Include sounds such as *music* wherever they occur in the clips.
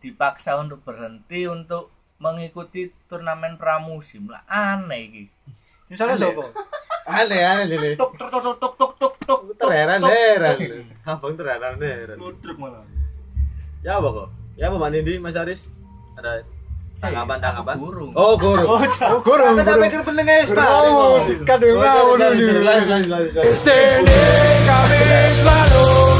dipaksa untuk berhenti untuk mengikuti turnamen pramusim lah aneh iki Misalnya siapa? *laughs* Aneh aneh jadi. Tuk tuk tuk tuk tuk tuk tuk. Terheran heran. Abang terheran heran. Ludruk malah. Ya apa kok? Ya apa Mbak Nindi, Mas Aris? Ada tanggapan tanggapan? Gurung. Oh, guru. Oh, guru. Kita pikir pendengar Pak. Oh, ini. lanjut, lanjut, lanjut, lanjut. sini kami selalu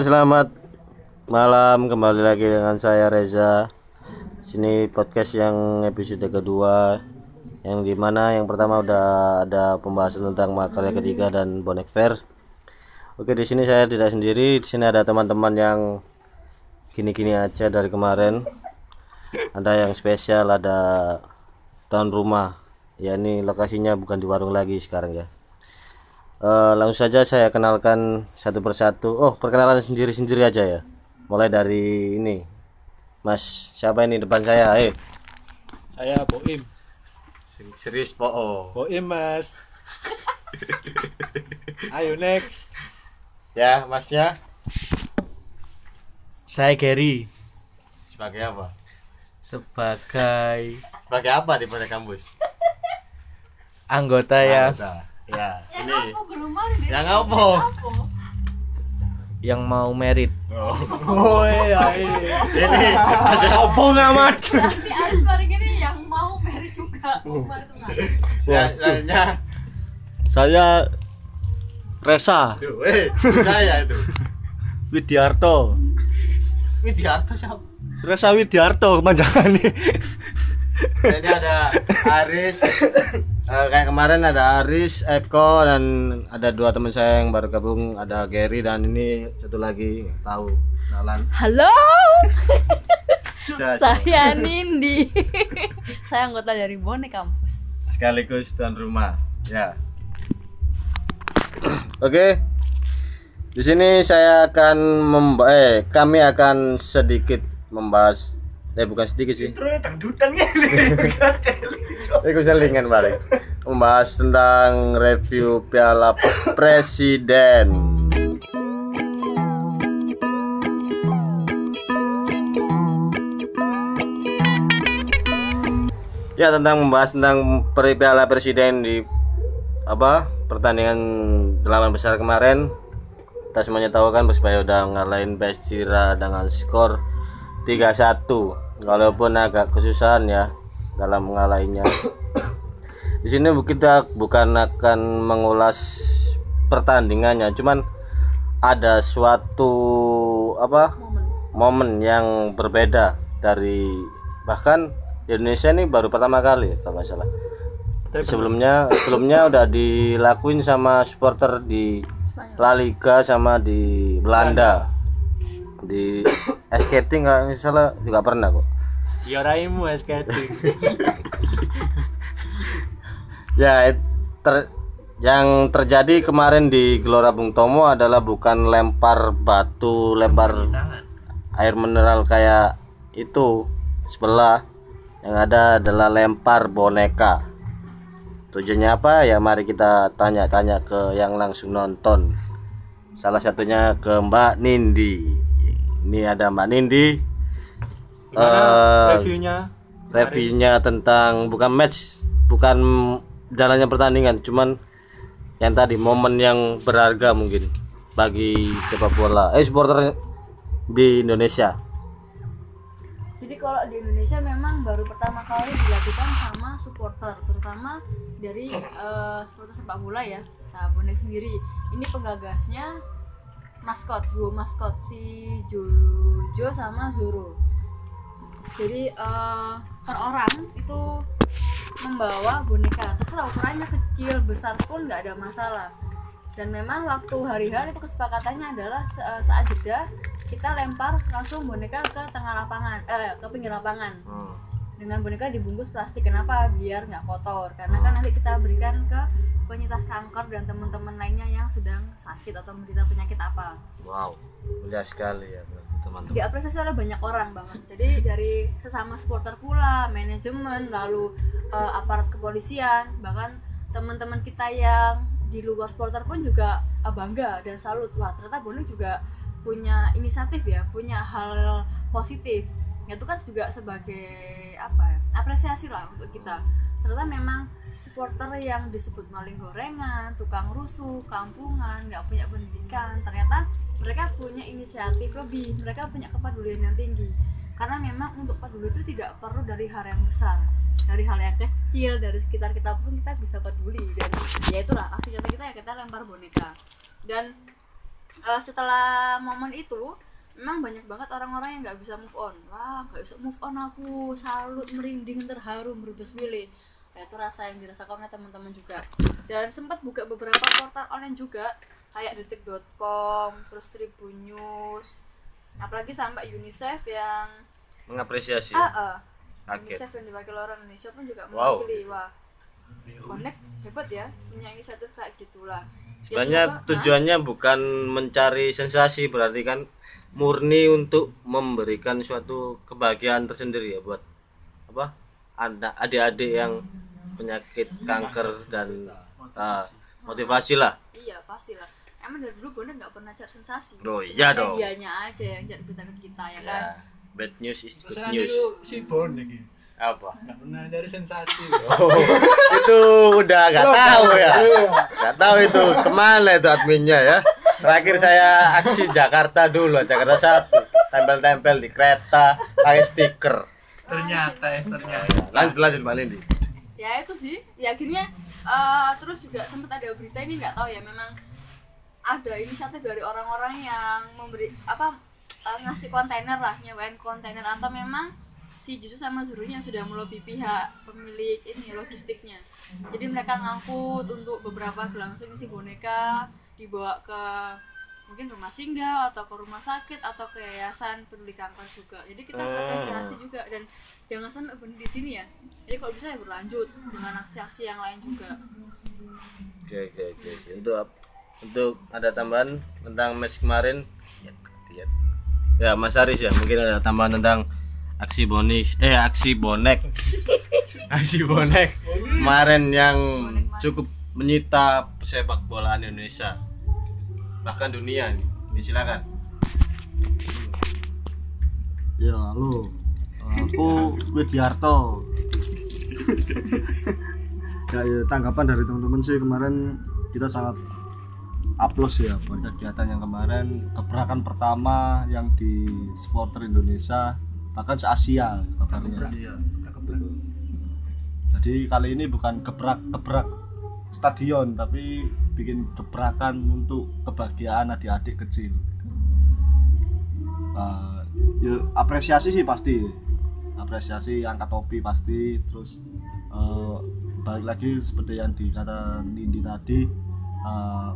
Selamat malam. Kembali lagi dengan saya Reza. Sini podcast yang episode kedua, yang di mana yang pertama udah ada pembahasan tentang makarya ketiga dan bonek fair. Oke, di sini saya tidak sendiri. Di sini ada teman-teman yang gini-gini aja dari kemarin. Ada yang spesial, ada tahun rumah. Ya ini lokasinya bukan di warung lagi sekarang ya. Eh, langsung saja saya kenalkan satu persatu. Oh, perkenalan sendiri-sendiri aja ya. Mulai dari ini. Mas, siapa ini depan saya? Eh, Saya Boim. serius po. Boim, Mas. *laughs* Ayo next. Ya, Masnya saya Gary sebagai apa? sebagai Sebagai apa di pada kampus? anggota ya Anggota. Ya, ini. Aku gerumah di Yang apa? yang mau merit Oh *laughs* iya iya. Ini Sombong amat. Nanti Aris bareng ini yang mau Mary juga. Umar tuh nggak. ya, selanjutnya. Saya Resa eh, saya itu. Widiarto. Widiarto siapa? Resa Widiarto kepanjangan nih. Ini ada Aris. Eh, kayak kemarin ada Aris, Eko dan ada dua teman saya yang baru gabung, ada Gary dan ini satu lagi tahu kenalan. Halo, *laughs* saya Nindi. *laughs* saya anggota dari Bonek Kampus. sekaligus tuan rumah. Ya. *clears throat* Oke. Di sini saya akan memba eh kami akan sedikit membahas eh bukan sedikit sih. Terus dangdutan *laughs* ngene. Iku selingan balik. Membahas tentang review Piala Presiden. Ya tentang membahas tentang Piala Presiden di apa pertandingan delapan besar kemarin kita semuanya tahu kan Persebaya udah ngalahin Persira dengan skor 3-1 walaupun agak kesusahan ya dalam mengalahinya di sini kita bukan akan mengulas pertandingannya cuman ada suatu apa momen yang berbeda dari bahkan di Indonesia ini baru pertama kali kalau nggak salah. Sebelumnya sebelumnya udah dilakuin sama supporter di La Liga sama di Belanda di ice skating nggak misalnya juga pernah kok. Ya raimu skating. *laughs* ya ter- yang terjadi kemarin di Gelora Bung Tomo adalah bukan lempar batu lempar air mineral kayak itu sebelah. Yang ada adalah lempar boneka. Tujuannya apa? Ya mari kita tanya-tanya ke yang langsung nonton. Salah satunya ke Mbak Nindi ini ada Mbak Nindi. Eh, Reviewnya? reviewnya tentang bukan match bukan jalannya pertandingan cuman yang tadi momen yang berharga mungkin bagi sepak bola eh supporter di Indonesia. Jadi kalau di Indonesia memang baru pertama kali dilakukan sama supporter, terutama dari eh, supporter sepak bola ya. Nah, bonek sendiri. Ini penggagasnya maskot, duo maskot si Jojo sama Zoro. Jadi eh, per orang itu membawa boneka, terserah ukurannya kecil, besar pun nggak ada masalah. Dan memang waktu hari H itu kesepakatannya adalah eh, saat jeda kita lempar langsung boneka ke tengah lapangan, eh ke pinggir lapangan dengan boneka dibungkus plastik. Kenapa? Biar nggak kotor. Karena kan nanti kita berikan ke penyintas kanker dan teman-teman lainnya yang sedang sakit atau menderita penyakit apa. Wow mulia sekali ya berarti mantap diapresiasi oleh banyak orang banget jadi dari sesama supporter pula manajemen lalu eh, aparat kepolisian bahkan teman-teman kita yang di luar supporter pun juga eh, bangga dan salut. Wah ternyata Bonek juga punya inisiatif ya punya hal positif itu kan juga sebagai apa ya apresiasi lah untuk kita. Ternyata memang supporter yang disebut maling gorengan tukang rusuh kampungan nggak punya pendidikan ternyata mereka punya inisiatif lebih mereka punya kepedulian yang tinggi. Karena memang untuk peduli itu tidak perlu dari hal yang besar. Dari hal yang kecil dari sekitar kita pun kita bisa peduli. Dan ya itulah aksi nyata kita ya kita lempar boneka. Dan eh, setelah momen itu memang banyak banget orang-orang yang nggak bisa move on. Wah nggak bisa move on aku. Salut merinding terharu merebus milih nah, itu rasa yang dirasakan oleh teman-teman juga. Dan sempat buka beberapa portal online juga kayak detik.com terus Tribun News apalagi sampai UNICEF yang mengapresiasi ah, kaget. UNICEF yang diwakili orang Indonesia pun juga Wow. mewakili wah. Connect hebat ya punya inisiatif kayak gitulah. Ya, sebenarnya semoga- tujuannya bukan mencari sensasi berarti kan murni untuk memberikan suatu kebahagiaan tersendiri ya buat apa anak adik-adik yang penyakit kanker dan ah, motivasi lah. Ah, iya pasti lah emang dari dulu Bonda nggak pernah cari sensasi. Oh, Cuma iya dong. medianya aja yang cari berita ke kita ya kan? Ya, bad news is good news. si Bonek ini apa? Nggak pernah dari sensasi *laughs* oh, itu udah nggak tahu ya. Nggak tahu itu ke mana itu adminnya ya. Terakhir saya aksi Jakarta dulu Jakarta satu. Tempel-tempel di kereta pakai stiker. Ternyata ya ternyata. Lanjut lanjut Mbak Lindi. Ya itu sih. Ya akhirnya eh, terus juga sempat ada berita ini nggak tahu ya memang ada inisiatif dari orang-orang yang memberi apa eh, ngasih kontainer lah nyewain kontainer. Atau memang si Juju sama Zurunya sudah melobi pihak pemilik ini logistiknya. Jadi mereka ngangkut untuk beberapa gelangsing si boneka dibawa ke mungkin rumah singgah atau ke rumah sakit atau ke yayasan peduli kanker juga. Jadi kita harus apresiasi juga dan jangan sampai berhenti di sini ya. Jadi kalau bisa ya berlanjut dengan aksi-aksi yang lain juga. Oke oke oke untuk untuk ada tambahan tentang match kemarin? Lihat, lihat. ya Mas Aris ya mungkin ada tambahan tentang aksi bonis eh aksi bonek. *laughs* Aksi bonek. Kemarin yang cukup menyita sepak bolaan Indonesia. Bahkan dunia nih. Ini silakan. Ya, halo. Aku Widiarto. ya, ya, tanggapan dari teman-teman sih kemarin kita sangat aplos ya buat kegiatan yang kemarin. Gebrakan pertama yang di supporter Indonesia bahkan se Asia kabarnya. Jadi kali ini bukan gebrak gebrak stadion tapi bikin gebrakan untuk kebahagiaan adik-adik kecil. Uh, ya, apresiasi sih pasti, apresiasi angkat topi pasti, terus uh, balik lagi seperti yang dikata Nindi tadi, uh,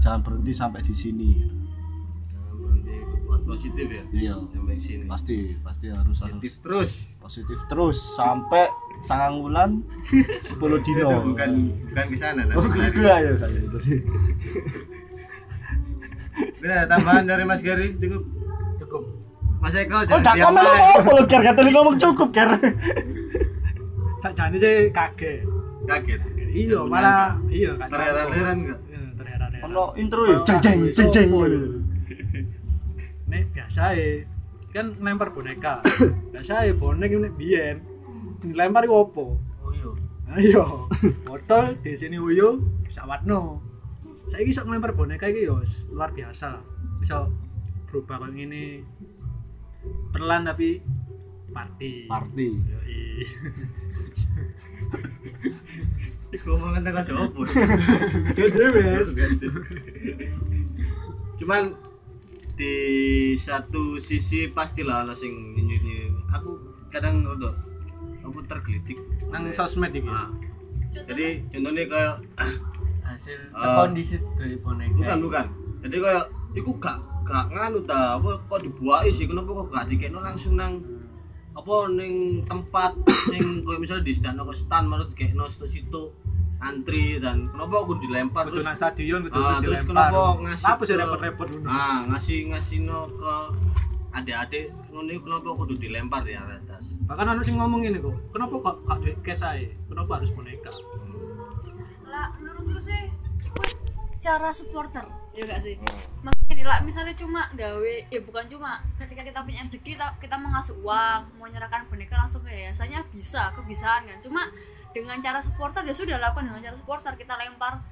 jangan berhenti sampai di sini. Buat positif ya? Iya, sampai sini pasti pasti harus harus. Positif terus? Positif terus sampai sangang bulan *laughs* 10 dino. Bukan bukan ke sana oh ya sih Ada tambahan dari Mas Gary cukup. Cukup. Mas Eko oh tak diam komen aja. apa lo ker kata ngomong cukup ker sakjane sih kaget. Kaget? Iya malah iya kan terheran-heran enggak Iya, terheran-heran. Ono intro ya? Jeng jeng jeng jeng nek biasa ya kan lempar boneka. *coughs* Biasa ya bonek ini biyen dilempar iku opo oh iya ayo botol di sini uyu sawatno saya bisa ngelempar boneka iki yo s- luar biasa. Bisa berubah kayak gini perlahan tapi party. Party. Yoi. *laughs* ngomongin tentang sopo Jadi wes cuman di satu sisi pastilah ana sing nyinyi aku kadang udah aku tergelitik. Nang sosmed iki? Nah, jadi contohnya kayak *clears throat* hasil Ah. kondisi dari boneka bukan bukan. Jadi kayak iku gak gak nganu ta apa kok dibuai sih? Kenapa kok gak dikekno langsung nang apa ning tempat sing kayak misalnya di stand kok stand menurut dikekno situ-situ antri dan kenapa aku dilempar kudu terus stadion kudu Ah, terus kenapa ngasih apa sih repot-repot. Nah ngasih ngasih no ke adik-adik. Ngono kenapa kudu dilempar di atas bahkan anu sing ngomong ini kok. Kenapa kok kak duit ae? Kenapa harus boneka? Lah menurutku sih cara supporter. Ya gak sih? Maksudnya nih lah misalnya cuma gawe ya bukan cuma ketika kita punya rezeki kita, kita mau ngasih uang mau nyerahkan boneka langsung ke yayasannya bisa kebisaan kan. Cuma dengan cara supporter ya sudah lakukan dengan cara supporter. Kita lempar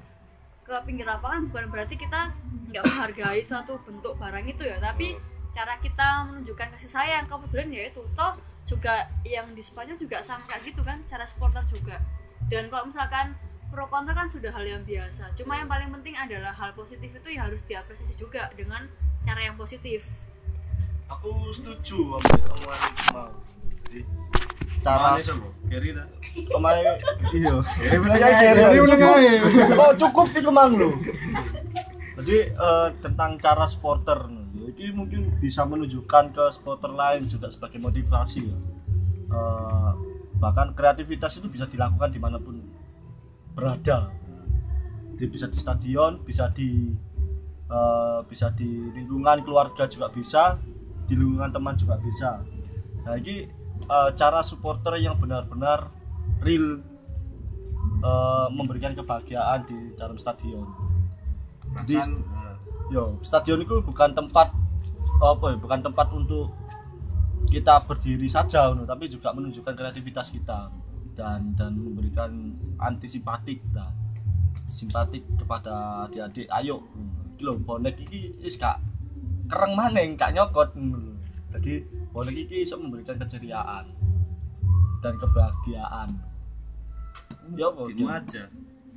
ke pinggir lapangan bukan berarti kita nggak menghargai suatu bentuk barang itu ya tapi cara kita menunjukkan kasih sayang kemudian ya itu. Toh juga yang di Spanyol juga sama kayak gitu kan cara supporter juga. Dan kalau misalkan pro kontra kan sudah hal yang biasa. Cuma yang paling penting adalah hal positif itu ya harus diapresiasi juga dengan cara yang positif. Aku setuju sama omongan mau jadi cara kemarin iya. Oh cukup itu mang lo jadi eh, tentang cara supporter ini mungkin bisa menunjukkan ke supporter lain juga sebagai motivasi ya. Eh, bahkan kreativitas itu bisa dilakukan di mana pun berada. Jadi bisa di stadion bisa di eh, bisa di lingkungan keluarga juga bisa di lingkungan teman juga bisa. Nah ini eh, cara supporter yang benar-benar real eh, memberikan kebahagiaan di dalam stadion jadi bahkan eh, yo stadion itu bukan tempat apa ya bukan tempat untuk kita berdiri saja no, tapi juga menunjukkan kreativitas kita dan dan memberikan antisipatik kita simpatik kepada adik-adik ayo iki lho bonek iki wis gak kereng maneng gak nyokot ngono lho. jadi bonek iki bisa memberikan keceriaan dan kebahagiaan. Ya apa gitu aja?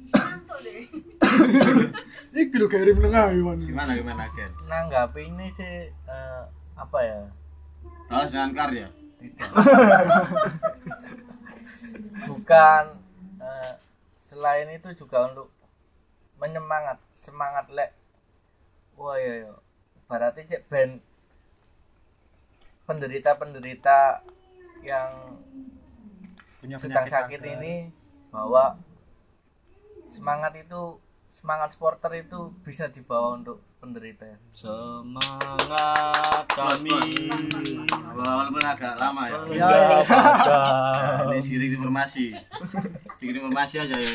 *laughs* Iki lho Gary menengahi wan gimana gimana Ken? Nanggapi ini sih eh, apa ya? Balas dengan karya tidak. Bukan eh, selain itu juga untuk menyemangat semangat lek. Wah ya ya berarti cek band penderita penderita yang punya sedang penyakit sakit kanker. ini bahwa semangat itu semangat supporter itu bisa dibawa untuk penderita. Ya. semangat kami. Walaupun agak lama ya. Ya pada ini sedikit *laughs* informasi. Sedikit informasi aja ya.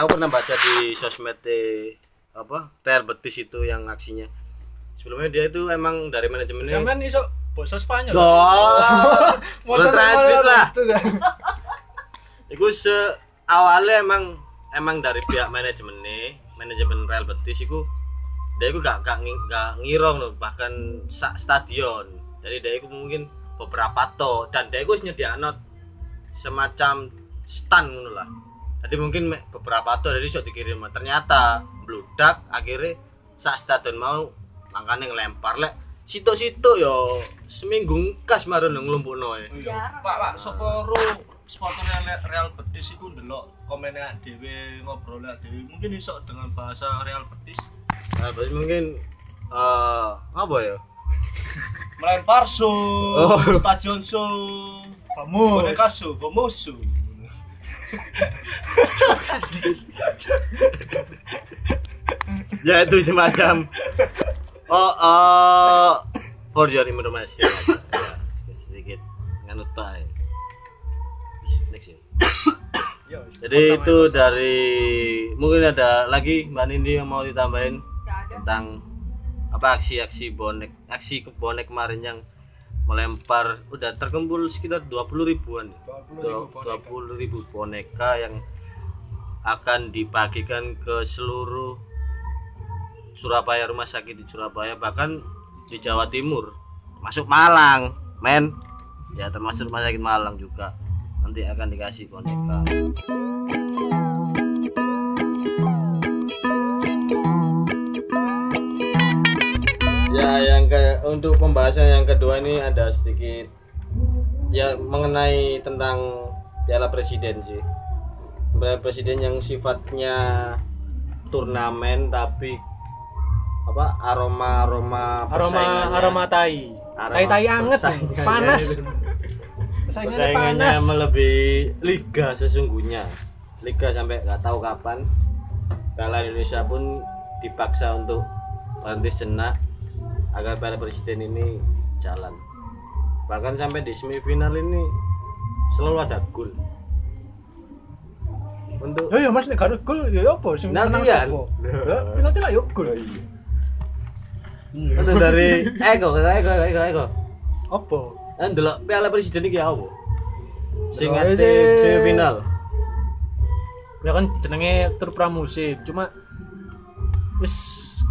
Aku pernah baca di sosmed eh, apa Real Betis itu yang aksinya. Sebelumnya dia itu emang dari manajemennya Sampean iso bahasa Spanyol. Oh, *laughs* Mau translate lah. Itu ya. *laughs* Iku se awalnya emang emang dari pihak manajemen nih, manajemen Real Betis iku dia iku gak gak, gak ngirong loh, bahkan sak stadion. Jadi dia iku mungkin beberapa to dan dia iku nyediakno semacam stand ngono lah. Jadi mungkin beberapa to jadi iso dikirim. Ternyata bludak akhirnya sak stadion mau makanya ngelempar lek situ-situ yo seminggu kas marun ngelumpukno e. Iya. Pak Pak Soporo supporter Real, Real Betis iku ndelok komennya dhewe ngobrol dhewe mungkin iso dengan bahasa Real Betis Nah, berarti mungkin eh apa ya? *laughs* melempar su Oh. stadion su Vamos. boneka su vamos su *laughs* Ya itu semacam oh, oh for your information. ya, sedikit nganut tay. Next ya. Jadi itu dari mungkin ada lagi Mbak Nindi yang mau ditambahin tentang apa aksi-aksi bonek aksi ke bonek kemarin yang melempar udah terkumpul sekitar 20 ribuan 20 ribu boneka yang akan dibagikan ke seluruh Surabaya rumah sakit di Surabaya bahkan di Jawa Timur. Masuk Malang men. Ya termasuk rumah sakit Malang juga. Nanti akan dikasih boneka. Ya, yang ke untuk pembahasan yang kedua ini ada sedikit ya mengenai tentang Piala Presiden sih. Piala Presiden yang sifatnya turnamen tapi apa? Aroma aroma Aroma aroma tai. Tai tai anget nih, panas. Persaingannya persaingannya panas. melebihi liga sesungguhnya. Liga sampai nggak tahu kapan. Piala Indonesia pun dipaksa untuk berhenti sejenak agar Piala Presiden ini jalan. Bahkan sampai di semifinal ini selalu ada gol. Untuk Ya ya Mas nek gak gol ya apa? Sing sapa? Ya penalti lah yo gol. Untuk dari Eko Eko Eko Eko Apa? kan delok Piala Presiden iki apa? Sing ate semifinal. Ya kan jenenge tur pramusim, cuma wis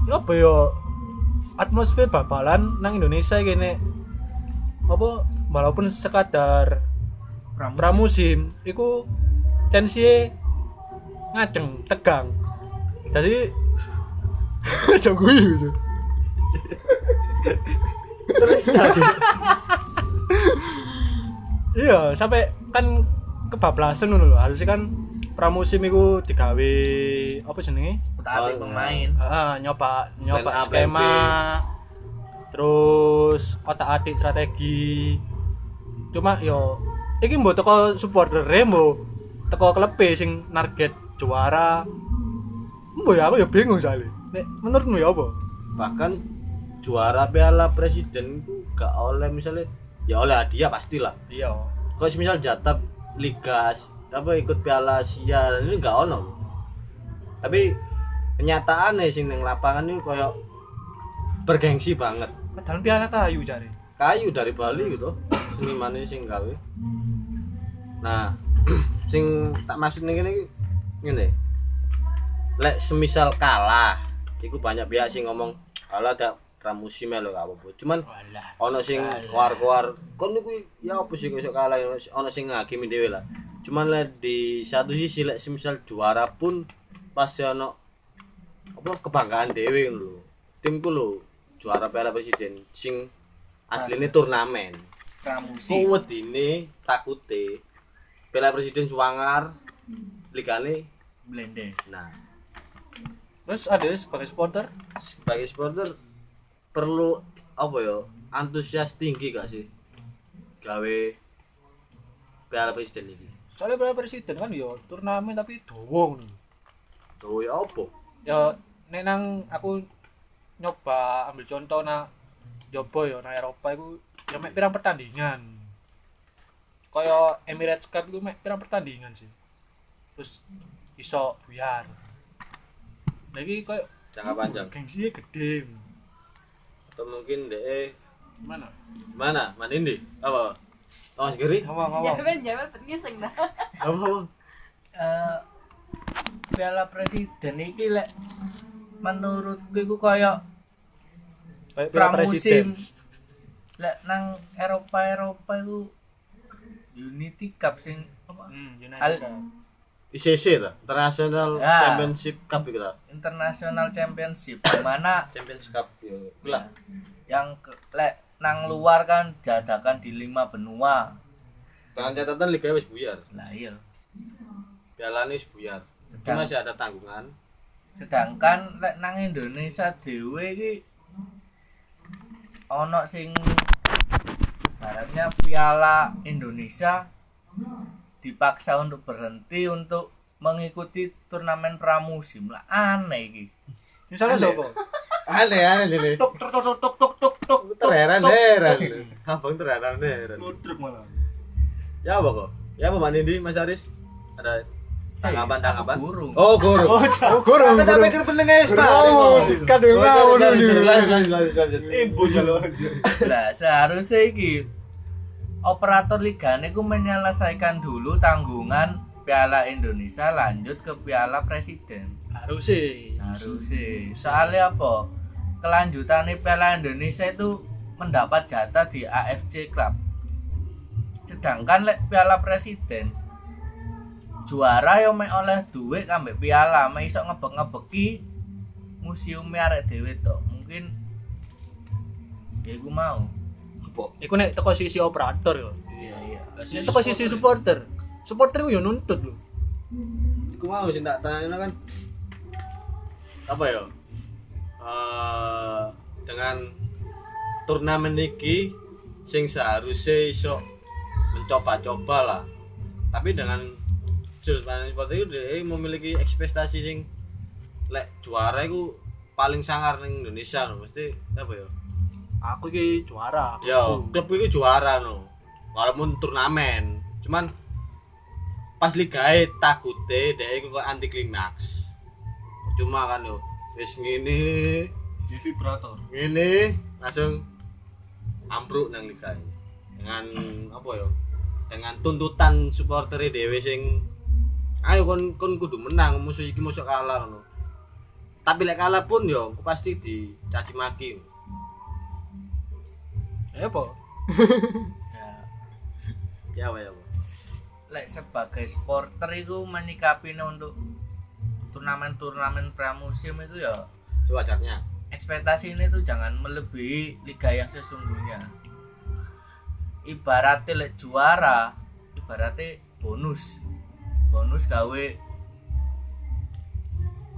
apa ya? Atmosfer bal-balan nang Indonesia nek apa? Walaupun sekadar Pramusim. pramusim iku tensi ngajeng tegang. Jadi *laughs* jago gitu terus iya sampai kan kebablasan ngono lho. Harusnya kan pramusim iku digawe apa jenenge? Tarik Oh, pemain. ah, nyoba nyoba Plan skema. Terus otak adik strategi. Cuma yo iki mbok teko supporter mbok teko klub sing target juara. Mbok ya aku ya bingung soalnya. Nek menurutmu ya apa? Bahkan juara Piala Presiden itu gak oleh misalnya ya oleh hadiah pastilah. Iya. Kalau misal jatah liga apa ikut Piala Asia ini gak ono. Tapi kenyataannya sing neng lapangan ini koyo bergengsi banget. Padahal piala kayu cari kayu dari Bali gitu *coughs* seniman sing gawe. Nah *clears throat* sing tak maksud nih gini gini lek semisal kalah iku banyak pihak sing ngomong kalah ada pramusim ya lho gak apa-apa. Cuman ono sing keluar-keluar kon niku ya apa sih iso kalah ono sing ngakimi dhewe lah. Cuman lek di satu sisi lek semisal juara pun pasti ono apa kebanggaan dhewe lho. Timku lho juara Piala Presiden sing aslinya turnamen. Pramusim. Kok wedine takute Piala Presiden Suwangar ligane Blendes. nah. Terus ada sebagai supporter? Sebagai supporter perlu apa ya antusias tinggi gak sih? Gawe Piala Presiden ini. Soalnya piala presiden kan yo turnamen tapi ngono oh ya apa? Ya nek nang aku nyoba ambil contoh na jobo ya nang Eropa itu ya mek pirang pertandingan. Kaya Emirates Cup itu mek pirang pertandingan sih. Terus iso buyar. Lagi kaya jangka panjang. gengsinya gede atau mungkin deh mana? Mana? Mana ini? Apa? Oh Mas Giri ngomong ngomong Jangan jangan pengiseng dah. apa apa Eh, Piala Presiden iki lek menurutku iku presiden pramusim. Lek nang Eropa Eropa itu Unity Cup sing apa? Hmm, United Al- Cup. ICC ta International Ya. Championship Cup itu. Ta International Championship mana *coughs* Champions Cup ya. Lah yang ke, lek nang luar kan diadakan di lima benua. Dengan catatan liga wis buyar. Lah iya. Piala wis buyar. Sedang- masih ada tanggungan. Sedangkan lek nang Indonesia dhewe iki ono sing baratnya Piala Indonesia dipaksa untuk berhenti untuk mengikuti turnamen pramusim. Lah aneh iki. Misalnya siapa *laughs* aneh aneh jadi tuk tuk tuk tuk tuk tuk tuk terheran heran abang terheran heran Ludruk malah. Ya apa kok? Ya apa Mas Nindi Mas Aris? Ada tanggapan tanggapan? burung. oh guru oh gurung kita pikir pendengar Oh, kadung ngawur lanjut ini. lanjut lanjut lanjut lanjut. Ibu jalur Lah seharusnya iki operator ligane ku menyelesaikan dulu tanggungan Piala Indonesia lanjut ke Piala Presiden. harus sih Harusnya. Soalnya apa? Kelanjutannya Piala Indonesia itu mendapat jatah di AFC Club. Sedangkan lek Piala Presiden juara yo mek oleh duit ambek piala, mek iso ngebek-ngebeki museum arek dhewe tok. Mungkin ya iku mau. Iku nek teko sisi operator yo. Iya iya. Nek teko sisi supporter. Supporter yo nuntut lho. Iku mau sih tak tanya kan apa ya? Eh dengan turnamen iki sing seharusnya iso mencoba-coba lah. Tapi dengan sudut pandang seperti itu dia memiliki ekspektasi sing lek juara itu paling sangar ning Indonesia lho. mesti apa ya? Aku iki juara Yo, klub itu juara no. Walaupun turnamen, cuman pas ligae takute dhek iku kok anti klimaks. Cuma kan yo wis ngene, di vibrator ngene langsung ambruk nang liga dengan apa yo? Dengan tuntutan supporter dhewe sing ayo kon kon kudu menang musuh iki musuh kalah ngono. Tapi lek kalah pun yo aku pasti dicaci maki. *laughs* ya apa? Ya, Ya wae ya. lek sebagai supporter itu menyikapi untuk turnamen-turnamen pramusim itu ya Sewajarnya. ekspektasi ini tuh jangan melebihi liga yang sesungguhnya. Ibaratnya lek juara ibaratnya bonus. Bonus gawe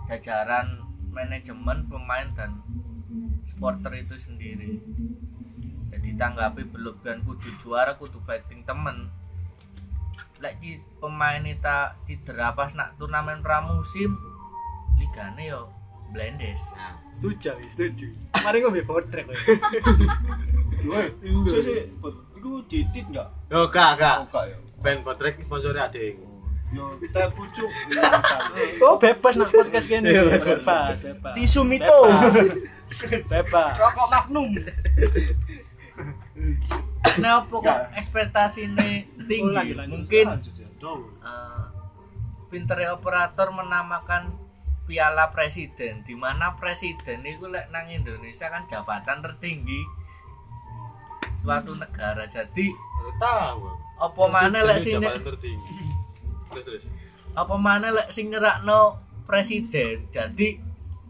jajaran manajemen pemain dan supporter itu sendiri jadi tanggapi berlebihan kudu juara kudu fighting temen. Lek di pemain kita cedera pas nak turnamen pramusim ligane yo blendes. Nah, setuju setuju. Mari ngombe potrek kowe *laughs* Woi, sih sih, itu ditit nggak? Oh, enggak ya. Band Potrek sponsori ading. Yo, kita pucuk. oh bebas nak podcast kene. Bebas bebas. Tisu mito. bebas. Bebas. Rokok Magnum. Nah, pokok ekspektasi ini tinggi. Mungkin pinternya operator menamakan Piala Presiden, di mana presiden itu lek nang Indonesia kan jabatan tertinggi suatu negara. Jadi tahu. *laughs* apa mana lek sing apa mana lek sing nyerakno presiden. Jadi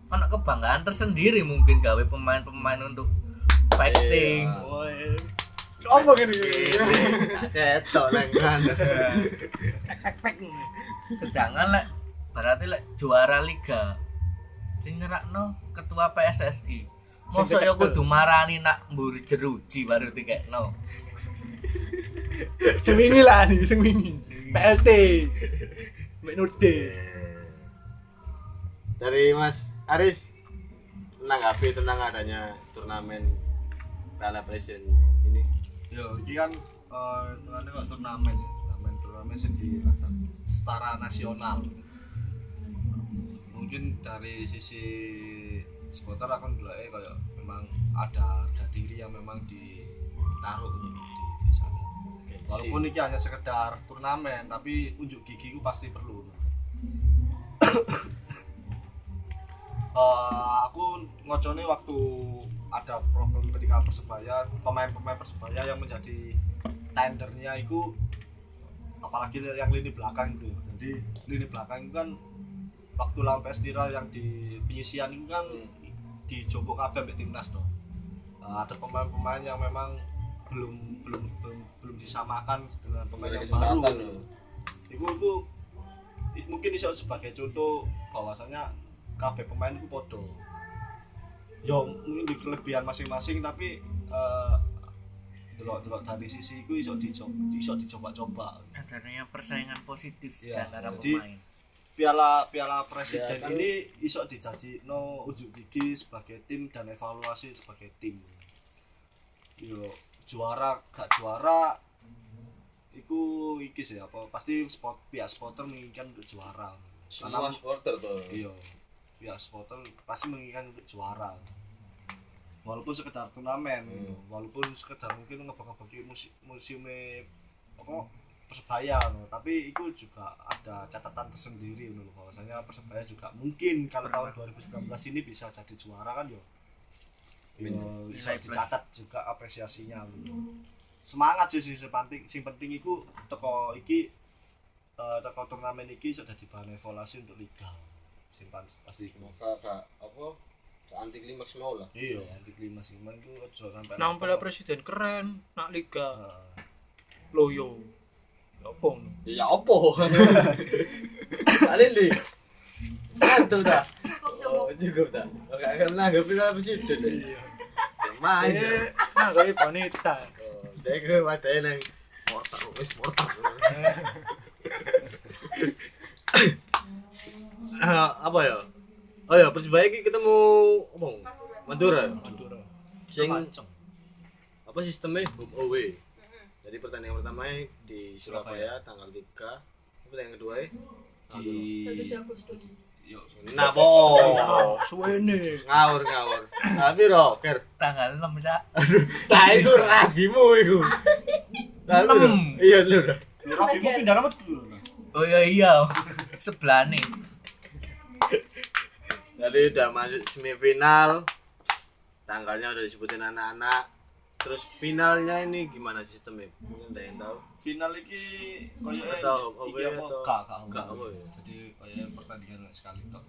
ono kebanggaan tersendiri mungkin gawe pemain-pemain untuk fighting. Iya. Apa gini? Ketok lengan. sedangkan lek berarti lek juara liga sing nyerakno ketua PSSI mosok ya kudu marani nak mburi jeruji baru tikekno seminggu lah nih seminggu PLT Mbak Dari Mas Aris menanggapi tentang adanya turnamen Piala Presiden ini. Yo, ini kan eh turnamen kok turnamen ya. Turnamen turnamen sing dilaksanakan secara nasional. Mungkin dari sisi supporter akan dilihat kayak memang ada harga diri yang memang ditaruh di, di sana. Walaupun ini hanya sekedar turnamen, tapi unjuk gigi itu pasti perlu. *coughs* Eh, aku ngocone waktu ada problem ketika persebaya pemain-pemain persebaya yang menjadi tendernya itu apalagi yang lini belakang itu. Jadi lini belakang itu kan waktu lawan PS Tira yang di penyisian itu kan dicobok kabeh ambek timnas toh. Nah, ada pemain-pemain yang memang belum belum belum, belum disamakan dengan pemain yang baru. itu itu i- mungkin bisa sebagai contoh bahwasanya kabeh pemain itu podo yo mungkin di kelebihan masing-masing tapi eh delok delok dari sisi itu iso dicoba iso dicoba-coba. Adanya persaingan positif Iya, antara jadi- pemain. piala piala presiden Ya, kan- ini iso dijadi no ujuk gigi sebagai tim dan evaluasi sebagai tim. Yo juara gak juara iku iki sih apa pasti sport pihak supporter menginginkan untuk juara. Semua supporter tuh. iya pihak supporter pasti menginginkan untuk juara walaupun sekedar turnamen walaupun sekedar mungkin ngebagi-bagi musim musimnya apa persebaya no. tapi itu juga ada catatan tersendiri no. bahwasanya persebaya juga mungkin kalau tahun 2019 ini bisa jadi juara kan yo yo bisa dicatat juga apresiasinya no. semangat sih sing penting sing penting itu teko iki eh, teko turnamen iki sudah bahan evaluasi untuk liga simpan pasti Kak kak apa? Kak anti klimaks mau lah. iya anti klimas iman itu aja sampai nang Piala Presiden keren nak liga Nah, loyo ya apa? Ya opo? Paling li. Itu dah. Oh, cukup dah. Oke, akan menanggapi Piala Presiden. Iya. Main. eh nah kayak wanita Dek ke wadai nang mortar wis mortar. *laughs* *clears throat* Apa ya? Oh ya, Persibaya iki ketemu apa? Madura. ya? Madura. Sing apa sistemnya? Home away. Jadi pertandingan pertama di Surabaya tanggal 3 pertandingan kedua di 7 Agustus. Nah po suwene. Ngawur ngawur. Tapi roker tanggal 6 sak nah itu rabimu Enam. lho, iya lho Rabimu pindah nama dulu. oh iya iya. *laughs* Sebelah nih jadi udah masuk semifinal tanggalnya udah disebutin anak-anak. Terus finalnya ini gimana sistemnya? Mungkin ada yang tahu? Final iki koyo Atau apa? atau- Gak, apa ya? Jadi koyo pertandingan sekali tok.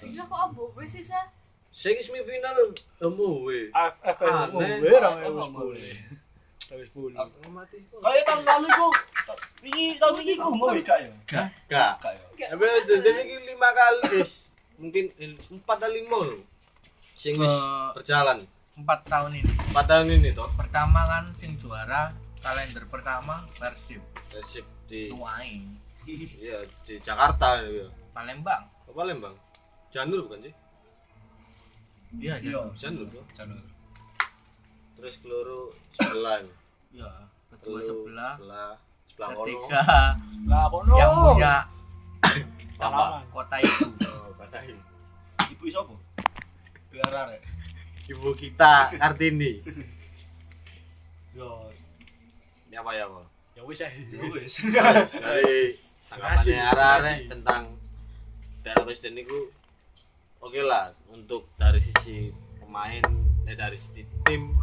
Bisa kok abowe sih sa? Saya semifinal AFF ra sepuluh Wis sepuluh mati. Kayak tahun lalu ku wingi tahun ini ku mau gak. Ya? gak. Gak. Ya. tapi wis jadi ini lima kali. Mungkin empat atau lima loh. Sing wis berjalan. empat tahun ini. Empat tahun ini toh. Pertama kan sing juara kalender pertama Persib. Persib di Tuaing *laughs* ya di Jakarta ya Palembang. Apa Palembang? Janur bukan sih? Iya Iya. jadi Janur toh. Janur. terus keluru sebelah kedua Keluru sebelah. Sebelah sebelah ketiga. Lah kono yang punya *coughs* apa kota itu. Oh katahin Ibu sapa? Biar arek. ibu kita Kartini. Yo, ini apa ya apa? Ya wis ya wis. *laughs* dari tanggapannya arah tentang Piala Presiden itu oke lah untuk dari sisi pemain eh dari sisi tim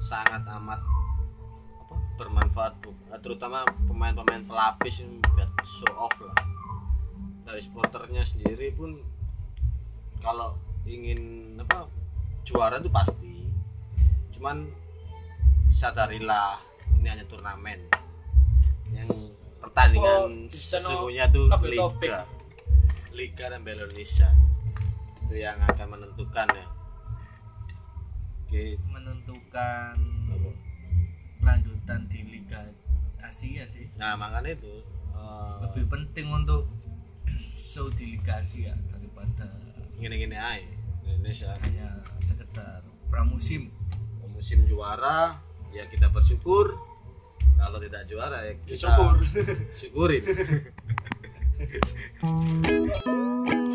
sangat amat bermanfaat Bu. Terutama pemain-pemain pelapis yang buat show off lah. Dari supporternya sendiri pun kalau ingin apa juara itu pasti. Cuman sadarilah ini hanya turnamen. Yang pertandingan Oh, sesungguhnya tuh liga. liga dan Indonesia. Itu yang akan menentukan ya. Oke. Menentukan? Kelanjutan di Liga Asia sih. Nah makanya itu eh, lebih penting untuk show di Liga Asia daripada gini-gini aja Indonesia. hanya sekedar pramusim. Musim juara ya kita bersyukur. Kalau tidak juara ya kita syukur. syukurin *laughs*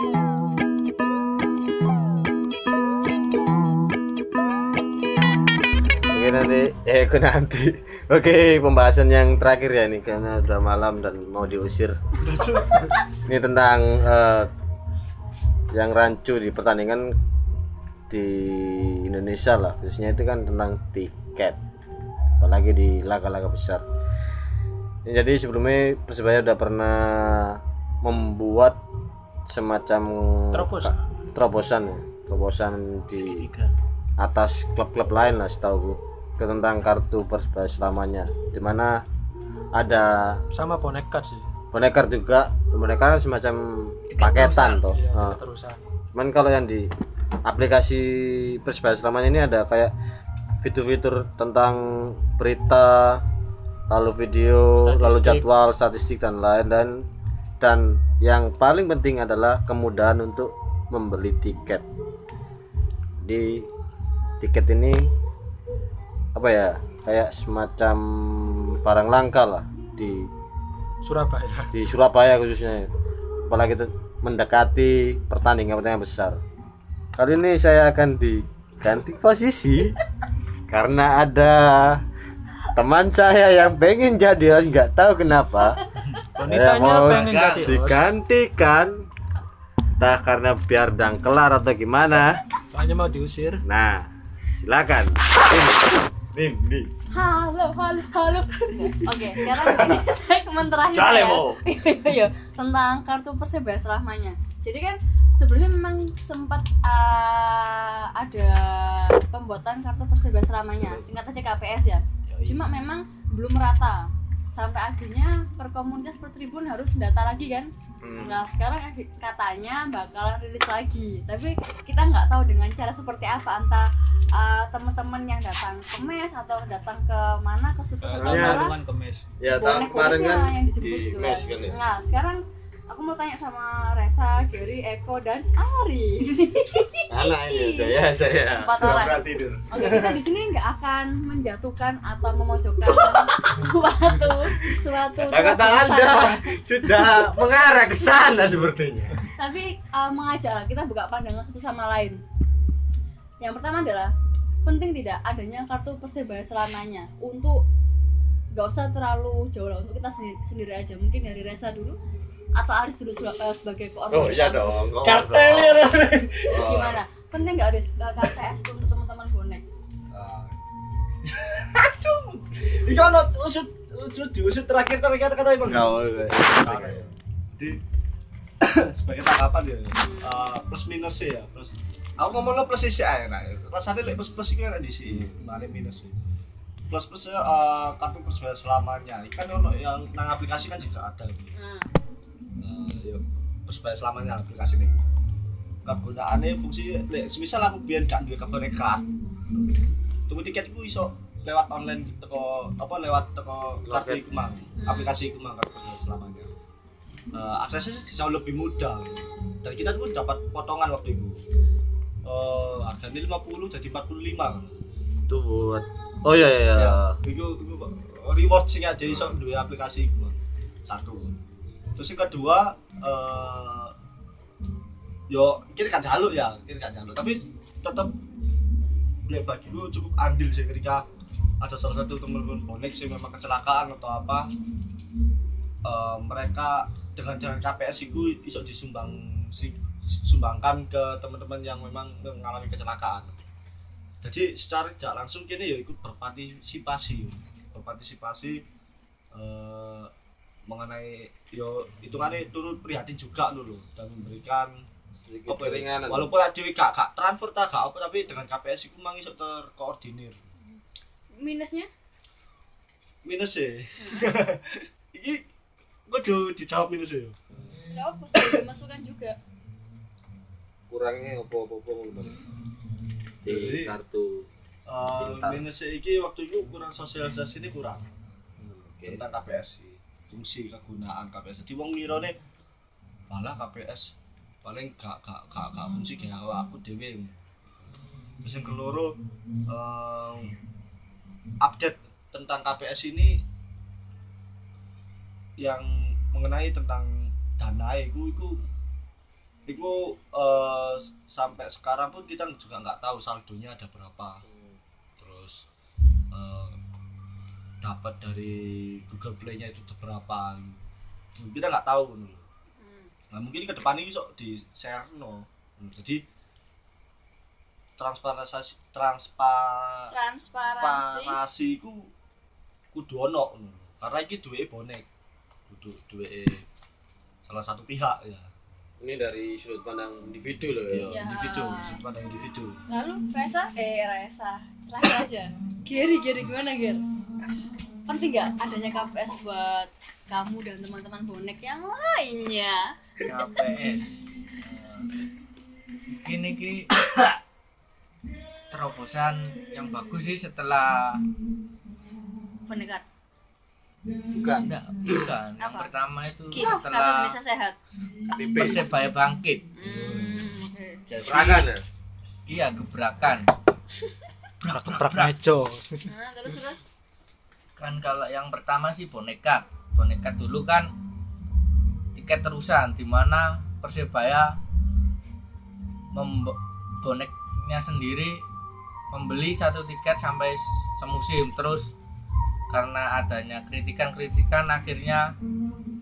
nanti, eh ke nanti. *laughs* Oke pembahasan yang terakhir ya nih karena udah malam dan mau diusir. *laughs* Ini tentang eh, yang rancu di pertandingan di Indonesia lah khususnya itu kan tentang tiket apalagi di laga-laga besar jadi sebelumnya persebaya udah pernah membuat semacam Terobosan. terobosan ya terobosan di atas klub-klub lain lah setahu ke tentang kartu persebaya selamanya. Di mana ada sama boneka sih. boneka juga boneka kan semacam paketan toh. Iya Nah, terusan cuman kalau yang di aplikasi persebaya selamanya ini ada kayak fitur-fitur tentang berita lalu video lalu Statistik. jadwal statistik dan lain dan dan yang paling penting adalah kemudahan untuk membeli tiket. Di tiket ini apa ya kayak semacam barang langka lah di Surabaya. di Surabaya khususnya. Apalagi itu mendekati pertandingan pertandingan besar. Kali ini saya akan diganti posisi *laughs* karena ada teman saya yang pengen jadi nggak tahu kenapa. Wanitanya pengen jadi host. digantikan. Entah karena biar dangkelar atau gimana. Soalnya mau diusir. Nah silakan. Ini ini halo halo halo. Oke sekarang ini segmen terakhir Jale, ya. Mo. *laughs* Iya, tentang kartu persebaya selamanya jadi kan sebelumnya memang sempat uh, ada pembuatan kartu persebaya selamanya singkat aja KPS ya. Cuma memang belum merata sampai akhirnya per komunitas per tribun harus data lagi kan nah sekarang katanya bakalan rilis lagi. Tapi kita nggak tahu dengan cara seperti apa entah uh, teman-teman yang datang ke mes atau datang ke mana ke suku Iya. malah kemes ya tahun kemarin kan yang di mes kan ya? Nah, sekarang aku mau tanya sama Resa, Gary, Eko dan Ari. *laughs* Anak ini saya *laughs* saya. Empat orang. tidur Oke, kita di sini nggak akan menjatuhkan atau memojokkan *laughs* suatu suatu Nah, kata. Anda sudah mengarah ke sana sepertinya. Tapi uh, mengajak lah kita buka pandangan satu sama lain. Yang pertama adalah penting tidak adanya kartu persebaya selamanya untuk nggak usah terlalu jauh lah untuk kita sendiri, sendiri aja mungkin dari Resa dulu atau Aris dulu seba- eh, sebagai Oh koordinator iya dong. kok kartel ya dong? gimana penting nggak Aris eh, KTS itu untuk teman-teman bonek ini kan usut usut diusut terakhir terakhir kata gaul jadi sebagai tanggapan ya eh, plus minus sih ya plus aku ngomong plus isi aja nah rasanya lek plus plus itu kan di sini mana minus sih plus plus eh, kartu persebaya selamanya kan ono yang nang aplikasi kan juga ada gitu. nah, Eh, yuk persebaya selamanya aplikasi ini. Kegunaannya fungsi lek semisal aku biar gak duwe kebenekan tunggu tiket itu iso lewat online teko apa lewat teko kartu iku mang. Aplikasi iku mang kartu persebaya selamanya Eh, aksesnya jauh lebih mudah. Dan kita tuh dapat potongan waktu itu. Eh harganya 50 jadi 45 kan Itu buat Oh iya iya. iya. itu, itu reward sih aja iso duwe aplikasi Mang. satu terus yang kedua eh yo kira kan jaluk ya kira kan jaluk. Tapi tetap lihat bagiku cukup andil sih ketika ada salah satu teman-teman bonek sih memang kecelakaan atau apa. Eh, mereka dengan dengan KPS itu iso disumbang si, sumbangkan ke teman-teman yang memang mengalami kecelakaan. Jadi secara tidak langsung kini ya ikut berpartisipasi. Berpartisipasi eh, mengenai yo hitungannya turut prihatin juga dulu dan memberikan Sedikit apa ya, keringanan. walaupun ada gak, gak transfer tak gak apa tapi dengan KPS itu memang iso terkoordinir. Minusnya? Minus ya ini gue dijawab minus ya nggak apa sih dimasukkan juga. Kurangnya apa-apa apa di Jadi- kartu. Eh, Pintar. minusnya ini waktu itu kurang sosialisasi ini kurang Oke. tentang KPS sih fungsi kegunaan KPS jadi wong ngirone malah KPS paling gak gak gak, gak fungsi kayak aku dewe terus yang keloro em, update tentang KPS ini yang mengenai tentang dana itu itu itu eh, sampai sekarang pun kita juga nggak tahu saldonya ada berapa terus eh, dapat dari Google Play-nya itu berapa kita nggak tahu nih. Nah, mungkin ke depan ini sok di share no. jadi transparansi transparansi transparansi ku kudu ono ngono. karena iki duwe bonek kudu duwe salah satu pihak ya Ini dari sudut pandang individu loh ya. ya. Individu sudut pandang individu lalu Resa eh Resa terakhir aja Gary Gary gimana Ger penting nggak adanya KPS buat kamu dan teman-teman bonek yang lainnya? KPS ini ki terobosan yang bagus sih setelah pendekat bukan enggak bukan yang Apa? pertama itu KIS setelah Indonesia Sehat. Persebaya bangkit. Hmm, oke. Jadi ya. iya gebrakan. *laughs* Brak brak Prak brak mejo. nah, terus terus kan kalau yang pertama sih bonekat bonekat dulu kan tiket terusan di mana persebaya boneknya sendiri membeli satu tiket sampai semusim. Terus karena adanya kritikan-kritikan akhirnya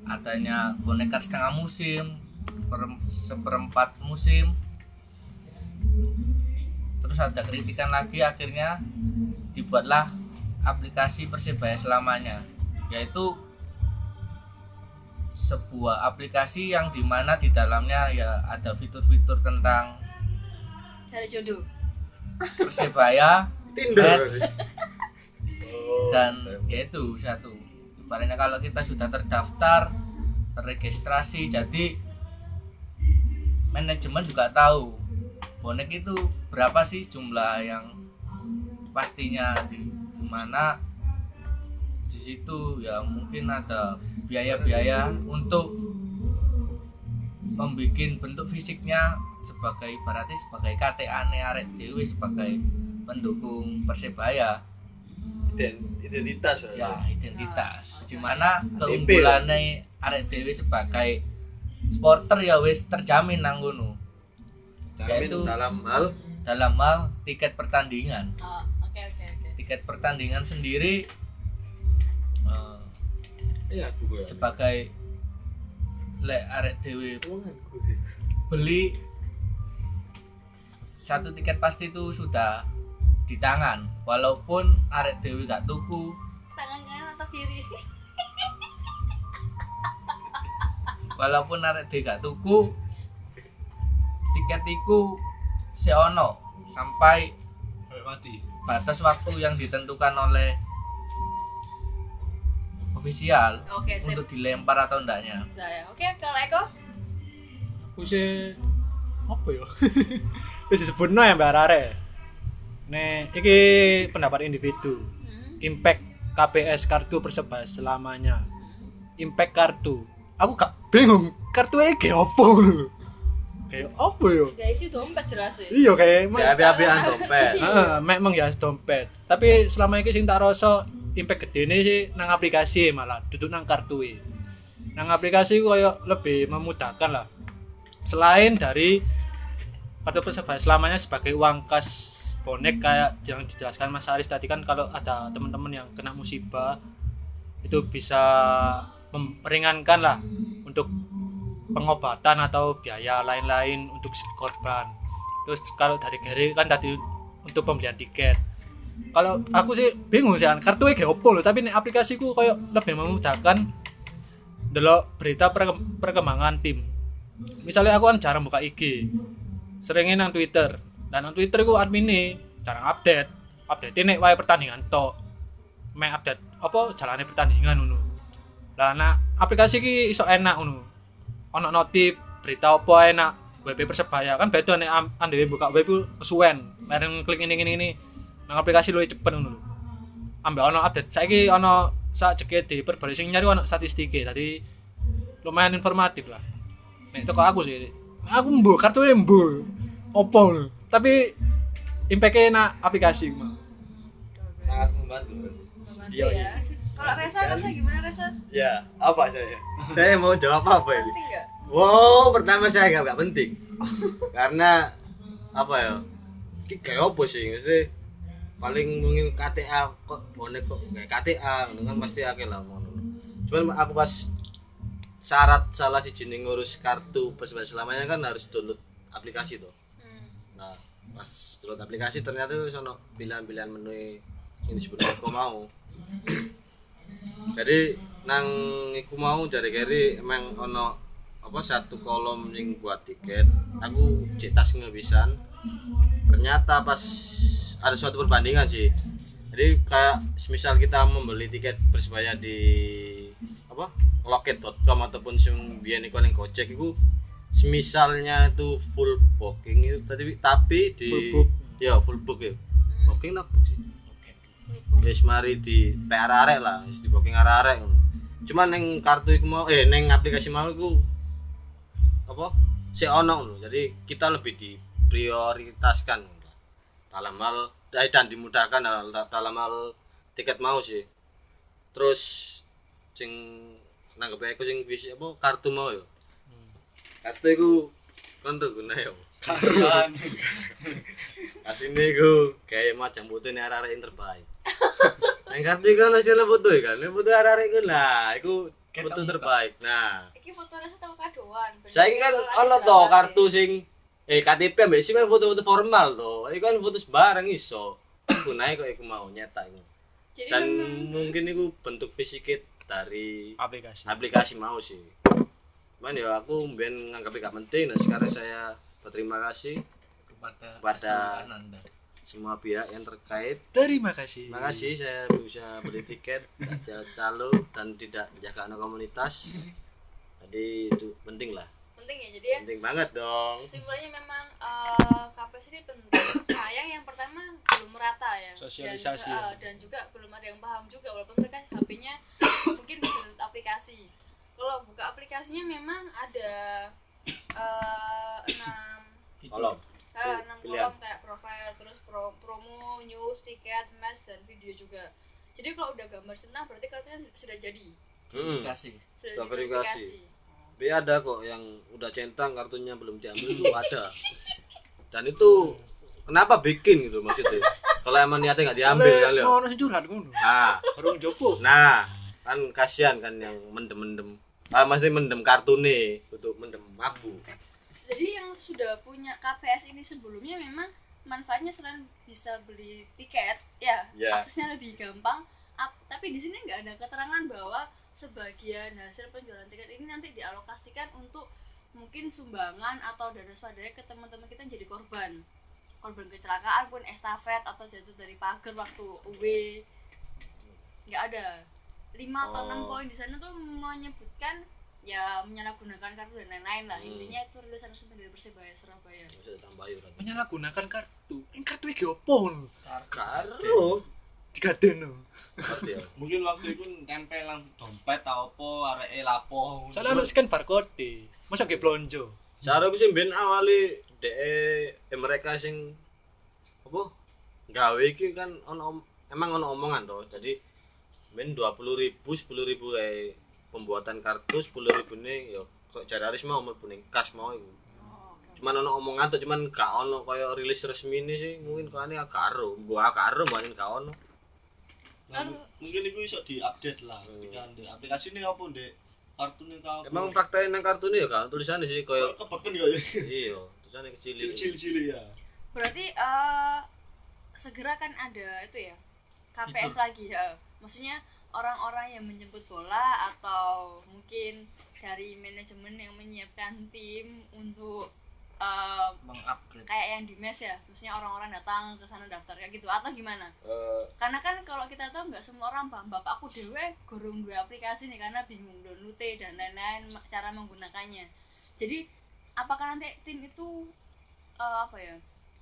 adanya bonekat setengah musim per- seperempat musim. Terus ada kritikan lagi akhirnya dibuatlah aplikasi persebaya selamanya yaitu sebuah aplikasi yang di mana di dalamnya ya ada fitur-fitur tentang cari jodoh persebaya *laughs* Tinder. match *laughs* dan yaitu satu ibaratnya kalau kita sudah terdaftar terregistrasi jadi manajemen juga tahu bonek itu berapa sih jumlah yang pastinya di mana di situ ya mungkin ada biaya-biaya untuk membuat bentuk fisiknya sebagai berarti sebagai KTA arek dewi sebagai pendukung persebaya. Identitas ya? Identitas. Di mana KTP. keunggulannya arek dewi sebagai supporter ya wis terjamin nang ngono. Jamin Yaitu- dalam hal dalam hal tiket pertandingan. Oh, oke. Tiket pertandingan sendiri eh, iya aku sebagai lek arek dewi beli satu tiket pasti itu sudah di tangan walaupun arek dewi gak tuku. Tangan kanan atau kiri? walaupun arek dewi gak tuku tiket iku seono sampai mati batas waktu yang ditentukan oleh ofisial Oke, sip. untuk dilempar atau enggaknya. Saya. Oke, kalau Eko? aku sih apa ya? *laughs* Wis disebutno ya mbak Rare nek iki pendapat individu. Impact KPS kartu persebaya selamanya. Impact kartu. Aku gak bingung kartu iki kayak apa lho kayak apa ya Guys, itu dompet jelas sih. iya kayak ya api-apian dompet Heeh, mek menghias dompet. Tapi selama ini sing tak rasa impact gede sih nang aplikasi malah, duduk nang kartu e. Nang aplikasi koyo lebih memudahkan lah. Selain dari kartu persebaya selamanya sebagai uang kas bonek kayak yang dijelaskan Mas Aris tadi kan kalau ada teman-teman yang kena musibah itu bisa meringankan lah untuk pengobatan atau biaya lain-lain untuk si korban. Terus kalau dari Gary kan tadi untuk pembelian tiket. Kalau aku sih bingung sih kartu kayak opo loh, tapi nih aplikasiku kayak lebih memudahkan delok berita perke- perkembangan tim. Misalnya aku kan jarang buka IG, seringnya nang Twitter. Dan nang Twitter aku admin jarang update. Update ini wae pertandingan tok. Mek update apa jalannya pertandingan ngono. Lah nah aplikasi ki iso enak ngono. Ono notif berita apa enak WP Persebaya kan beda nek am- ande buka web ku kesuwen. Bareng klik ini ini ini. Nang aplikasi luwih cepet ngono lho. Ambek ono update saiki ono sak jeket di perbarui sing nyari ono statistike. Tadi lumayan informatif lah. Nek toko aku sih. Aku mbu kartu mbu. Opo lho. Tapi impact-nya enak aplikasi mah. sangat membantu Membantu Iya, ya. Kalau Resa, Resa gimana Resa? ya apa saya *laughs* saya mau jawab apa ini? Penting nggak? wow pertama saya nggak nggak penting. *laughs* Karena apa ya Ki kayak apa sih mesti paling mungkin KTA kok bonek kok kayak KTA kan pasti akeh lah ngono. Cuman aku pas syarat salah si jenis ngurus kartu persebaya selamanya kan harus download aplikasi tuh nah pas download aplikasi ternyata itu sono pilihan-pilihan menu yang disebut aku mau jadi nang iku mau dari kiri emang ono apa satu kolom sing buat tiket. Aku cek tas ngebisan ternyata pas ada suatu perbandingan sih. Jadi kayak semisal kita membeli tiket persebaya di apa loket.com ataupun sing biyen iku ning Gojek iku semisalnya itu full booking itu. Tapi tapi di Full book. ya full book ya. Booking apa wis mari di PR arek lah wis di booking arek ngono. Cuman neng kartu iku mau eh neng aplikasi mau iku apa? Si ono ngono. Jadi kita lebih diprioritaskan. Dalam hal eh, dan dimudahkan dalam, hal tiket mau sih. Terus sing nanggep aku sing wis apa kartu mau yo. Kartu iku kan tuh guna yo. Asine iku kayak macam butuh nih arek yang terbaik yang kartu iku kan hasilnya butuh kan ini butuh arek iku lah iku butuh terbaik nah Iki foto Resa tau kadoan. saya kan ono to kartu sing eh KTP mbak sih foto-foto formal to iku kan foto sembarang iso gunae kok iku mau iku Jadi dan mungkin itu bentuk fisik dari Aplikasi. aplikasi mau sih cuman ya aku ben nganggap gak penting dan sekarang saya berterima kasih kepada Kepada- anda semua pihak yang terkait Terima kasih. terima kasih saya bisa beli tiket tidak calo dan tidak menjaga anak komunitas jadi itu penting lah penting ya. Jadi ya penting banget dong kesimpulannya memang eh KPS ini penting. Sayang yang pertama belum merata ya. Sosialisasi Dan, ya. eh, dan juga belum ada yang paham juga walaupun mereka HP-nya mungkin bisa download aplikasi. Kalau buka aplikasinya memang ada eh, enam Kolom. Eh, enam Pilihan. kolom kayak profile terus pro, promo news tiket match dan video juga jadi kalau udah gambar centang berarti kartunya sudah jadi Hmm. kasih sudah verifikasi. Tapi ada kok yang udah centang kartunya belum diambil itu ada. Dan itu kenapa bikin gitu maksudnya? Kalau emang niatnya nggak diambil kali ya. mau curhat ngono Nah, Orang Joko nah kan kasihan kan yang mendem-mendem. Ah, masih mendem kartu nih untuk mendem abu. jadi yang sudah punya KPS ini sebelumnya memang manfaatnya selain bisa beli tiket ya Ya. aksesnya lebih gampang ap- tapi di sini nggak ada keterangan bahwa sebagian hasil penjualan tiket ini nanti dialokasikan untuk mungkin sumbangan atau dana swadaya ke teman-teman kita yang jadi korban korban kecelakaan pun estafet atau jatuh dari pagar waktu UW nggak ada lima atau enam Oh. poin di sana tuh menyebutkan ya menyalahgunakan kartu dan lain-lain lah. Intinya itu rilisan resmi dari persebaya Surabaya. Menyalahgunakan kartu? Ini kartu iki opo ngono Karo. digaden no. Berarti ya. *laughs* mungkin waktu itu nempel nang dompet tau apa areke lapo. Soalnya ono scan barcode masa ge blonjo. Cara aku sih ben awali de eh, mereka sing apa? Gawe iki kan ono om- emang ono omongan toh. Jadi ben 20.000 10.000 kayak pembuatan kartu 10.000 nih yo kok jare Aris mau mau ning kas mau iku. Cuman ono omongan tuh cuman gak ono kaya rilis resmi ini sih mungkin kane karo. Gua karo mbak gak ono. Nah, mu- mungkin itu bisa diupdate lah ketika di aplikasi ini apa dek kartu ini kau Emang fakta nang kartu ini ya kan tulisannya sih kaya kebeken gak ya. Iya tulisannya kecil. cil cil ya. Berarti eh segera kan ada itu ya KPS lagi ya maksudnya orang-orang yang menjemput bola atau mungkin dari manajemen yang menyiapkan tim untuk eh, mengupgrade. kayak yang di mes ya maksudnya orang-orang datang ke sana daftar kayak gitu atau gimana? Eh, karena kan kalau kita tahu nggak semua orang paham bapak aku dewe gurung dua aplikasi nih karena bingung downloadnya dan lain-lain cara menggunakannya. Jadi apakah nanti tim itu eh, apa ya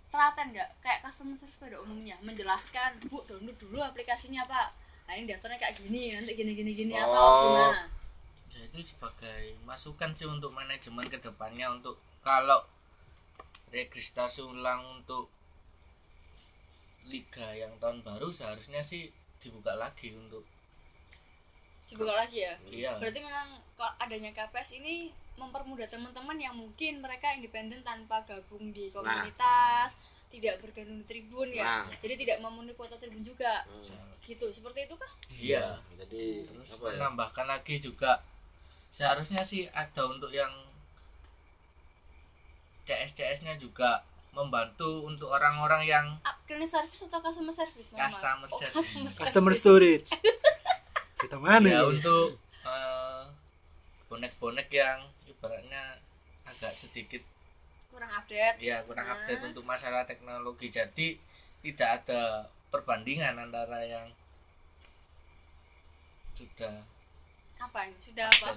telaten nggak? Kayak customer service pada umumnya menjelaskan bu download dulu aplikasinya pak ini daftarnya kayak gini nanti gini gini gini atau Oh. gimana? Ya itu sebagai masukan sih untuk manajemen ke depannya untuk kalau registrasi ulang untuk liga yang tahun baru seharusnya sih dibuka lagi untuk dibuka lagi ya? Iya. Berarti memang adanya KPS ini mempermudah teman-teman yang mungkin mereka independen tanpa gabung di komunitas tidak bergabung di tribun ya Nah. jadi tidak memenuhi kuota tribun juga gitu seperti itu kah iya jadi terus apa ya? menambahkan lagi juga seharusnya sih ada untuk yang CS CS nya juga membantu untuk orang-orang yang cleaning service atau customer service. Customer oh, service. customer service. customer storage *laughs* kita mana ya ini? untuk eh, bonek-bonek yang ibaratnya agak sedikit kurang update. Ya kurang Ah. update untuk masalah teknologi. Jadi tidak ada perbandingan antara yang sudah apa ini? Sudah apa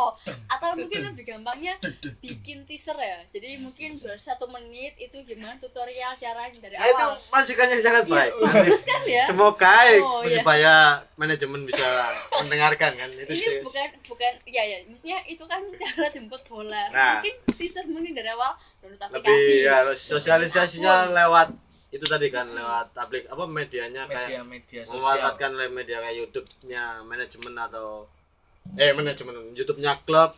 oh atau mungkin lebih gampangnya bikin teaser ya. Jadi mungkin satu menit itu gimana tutorial caranya dari Nah, itu awal. masukannya sangat Iya, baik. bagus kan ya? Semoga Oh, iya. supaya manajemen bisa mendengarkan kan. Itu ini bukan bukan ya ya maksudnya itu kan *laughs* cara jemput bola. Nah. mungkin teaser mungkin dari awal download lebih aplikasi ya bikin sosialisasinya lewat itu tadi kan lewat aplik apa medianya kayak media-media sosial. media kayak YouTube-nya manajemen atau eh manajemen YouTube-nya klub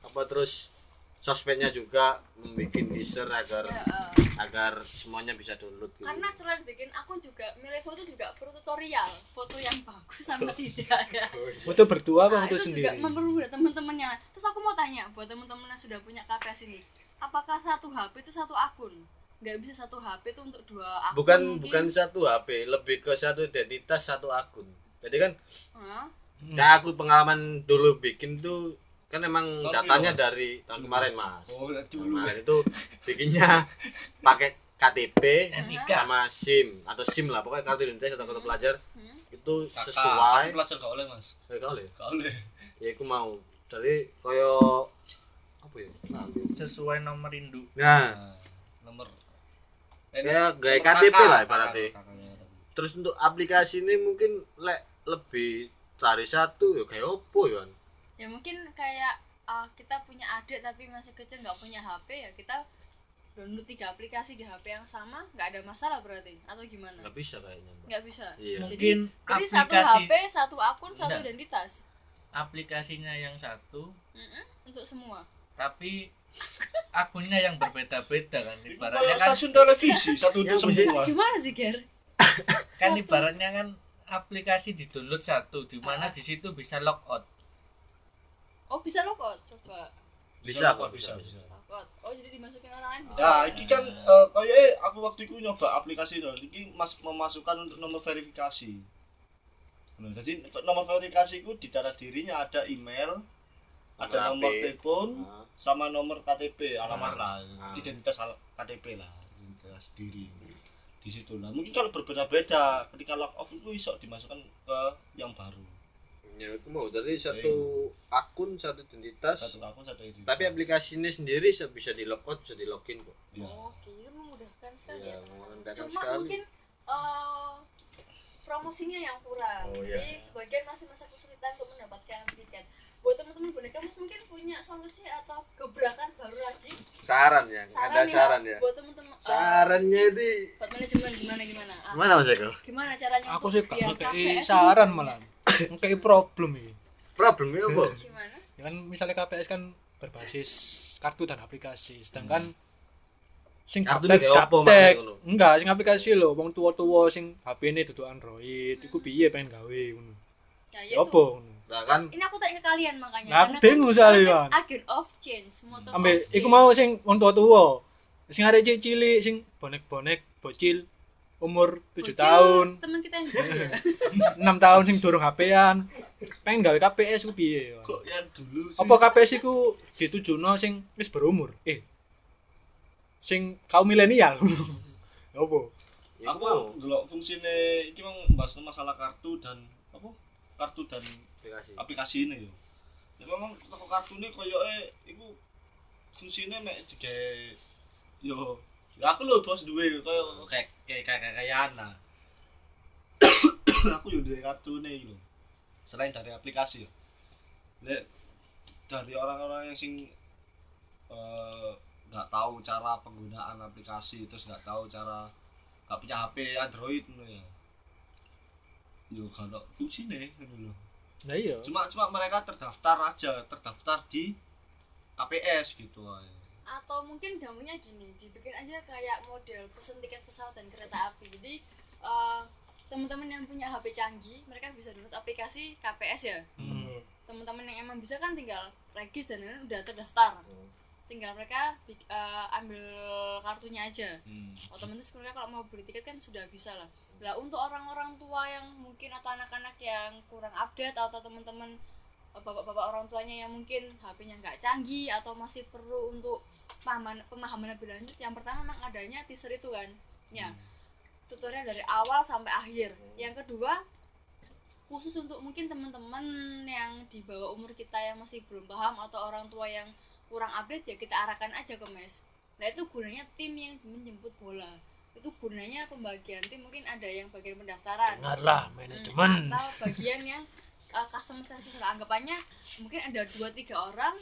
apa terus sosmednya juga membuat teaser agar Ya, eh. agar semuanya bisa download gitu. karena selain bikin akun juga milih foto juga perlu tutorial. Foto yang bagus sama tidak. *laughs* Ya foto berdua apa Nah, foto itu sendiri? juga mempermudah teman-temannya. Terus aku mau tanya buat teman-teman yang sudah punya KPS ini apakah satu HP itu satu akun? Nggak bisa satu HP itu untuk dua akun bukan mungkin? bukan satu HP lebih ke satu identitas satu akun. Jadi kan Hah? kayak aku pengalaman dulu bikin tuh kan emang Tahun datanya Mas? dari tahun kemarin mas oh dulu kemarin itu bikinnya pakai KTP NIK. sama SIM atau SIM lah pokoknya kartu identitas atau kartu pelajar Hmm. itu Kakak, sesuai aku pelajar gak oleh mas eh kau lihat gak oleh ya aku mau dari koyo apa ya sesuai nomor induk nah Nah, nomor Ya, nomor gaya kakak, KTP lah kakak, ibaratnya. kakaknya. terus untuk aplikasi ini mungkin lek lebih cari satu ya kayak opo ya kan ya mungkin kayak ah, kita punya adik tapi masih kecil nggak punya HP ya kita download tiga aplikasi di HP yang sama nggak ada masalah berarti atau gimana nggak bisa kayaknya Mbak. nggak bisa Iya. jadi Mungkin jadi satu aplikasi- HP satu akun satu Nggak. identitas aplikasinya yang satu Mm-mm, untuk semua tapi *laughs* akunnya yang berbeda-beda kan ibaratnya kan stasiun televisi satu untuk semua. gimana sih Ger *laughs* kan Satu. ibaratnya kan aplikasi di download satu di mana Ah. di situ bisa logout oh bisa logout coba bisa kok, bisa bisa. logout oh jadi dimasukin orang lain bisa Ya, ini kan eh, kayak aku waktu itu nyoba aplikasi itu, ini mas memasukkan untuk nomor verifikasi. Nah, jadi nomor verifikasi itu di dalam dirinya ada email, ada Nomor nomor HP. telepon, Ah. sama nomor KTP, alamat Ah. lah, Ah. identitas KTP lah, identitas diri di situ lah. Mungkin kalau berbeda-beda, ketika log off itu bisa dimasukkan ke yang baru. ya aku mau tadi satu akun satu identitas Satu akun satu identitas. tapi aplikasinya sendiri bisa bisa di logout bisa di login kok Ya. oke itu memudahkan sekali Iya, ya teman-teman. memudahkan cuma sekali. mungkin eh, promosinya yang kurang Oh, jadi iya. sebagian masih masa kesulitan untuk mendapatkan tiket buat teman-teman boneka Mas mungkin punya solusi atau gebrakan baru lagi saran ya ada ya, saran ya buat teman-teman eh, sarannya itu buat manajemen gimana gimana? Ah, gimana mas Eko? Gimana caranya aku sih gak ngekei KPS saran malah *coughs* ngekei problem ini. Problemnya apa? *laughs* Gimana? Ya kan misalnya KPS kan berbasis kartu dan aplikasi sedangkan sing Kartu gaptek ini kayak apa, gaptek enggak sing aplikasi lho wong tuwa-tuwa sing HP-ne dudu Android iku piye pengen gawe ngono. Ya ya itu apa ngono? Nah kan ini aku tanya ke kalian makanya Nah, Karena bingung kan- soalnya, karena Wan. kan agent of change motor of iku mau sing wong tuwa-tuwa sing arek cilik sing bonek-bonek bocil umur 7 Bocil, tahun. teman kita yang dulu ya 6 tahun sing durung HP-an pengen gawe KPS ku piye? Kok yang dulu sih? apa KPS iku ditujuno sing wis berumur? Eh sing kaum milenial. *laughs* Apa? Ya aku mau delok fungsine iki mau bahas masalah kartu dan apa? Kartu dan aplikasi. aplikasi ini yo ya memang toko kartu ini koyoke iku fungsine mek juga yo aku lho bos duwe koyo kayak kayak kayak kayak ana *coughs* aku yo duwe kartu ini lho. Selain dari aplikasi yo. Nek dari orang-orang yang sing eh, nggak tahu cara penggunaan aplikasi terus nggak tahu cara nggak punya HP Android ngono ya. Yo kalau fungsi nih ngono lho. Nah iya. Cuma cuma mereka terdaftar aja terdaftar di KPS gitu aja atau mungkin gampangnya gini dibikin aja kayak model pesen tiket pesawat dan kereta api. Jadi eh, teman-teman yang punya HP canggih mereka bisa download aplikasi KPS ya. Hmm. teman-teman yang emang bisa kan tinggal regis dan udah terdaftar. Tinggal mereka eh, ambil kartunya aja. Hmm. otomatis mereka kalau mau beli tiket kan sudah bisa lah. Lah untuk orang-orang tua yang mungkin atau anak-anak yang kurang update atau teman-teman eh, bapak-bapak orang tuanya yang mungkin HP-nya nggak canggih atau masih perlu untuk pemahaman pemahaman lebih lanjut yang pertama memang adanya teaser itu kan. Ya tutorial dari awal sampai akhir. Yang kedua khusus untuk mungkin teman-teman yang di bawah umur kita yang masih belum paham atau orang tua yang kurang update ya kita arahkan aja ke mes. Nah itu gunanya tim yang menjemput bola. Itu gunanya pembagian tim mungkin ada yang bagian pendaftaran. Dengarlah manajemen. Atau bagian yang uh, customer service lah. Anggapannya mungkin ada dua tiga orang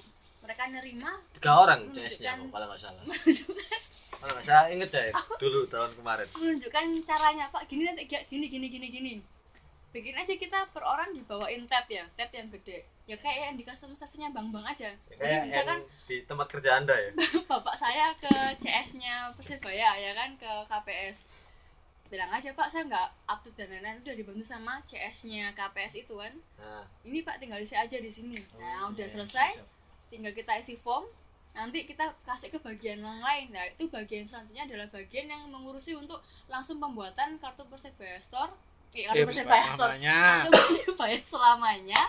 mereka nerima tiga orang Menunjukkan- CS nya kalau nggak salah. kalau nggak salah inget saya dulu tahun kemarin. menunjukkan caranya pak gini nanti kayak gini gini gini gini. Bikin aja kita per orang dibawain tab ya tab yang gede. Ya kayak yang di customer service-nya bang bang aja jadi kayak misalkan di tempat kerja anda ya? *laughs* bapak saya ke CS-nya Persebaya ya kan ke KPS bilang aja pak saya nggak up to dan lain-lain udah dibantu sama CS-nya KPS itu kan. Nah. Ini pak tinggal isi aja di sini. Oh, nah udah iya, selesai tinggal kita isi form nanti kita kasih ke bagian yang lain. Nah itu bagian selanjutnya adalah bagian yang mengurusi untuk langsung pembuatan kartu Persebaya Store. Eh, kartu Eh, Persebaya Store. selamanya. kartu Persebaya selamanya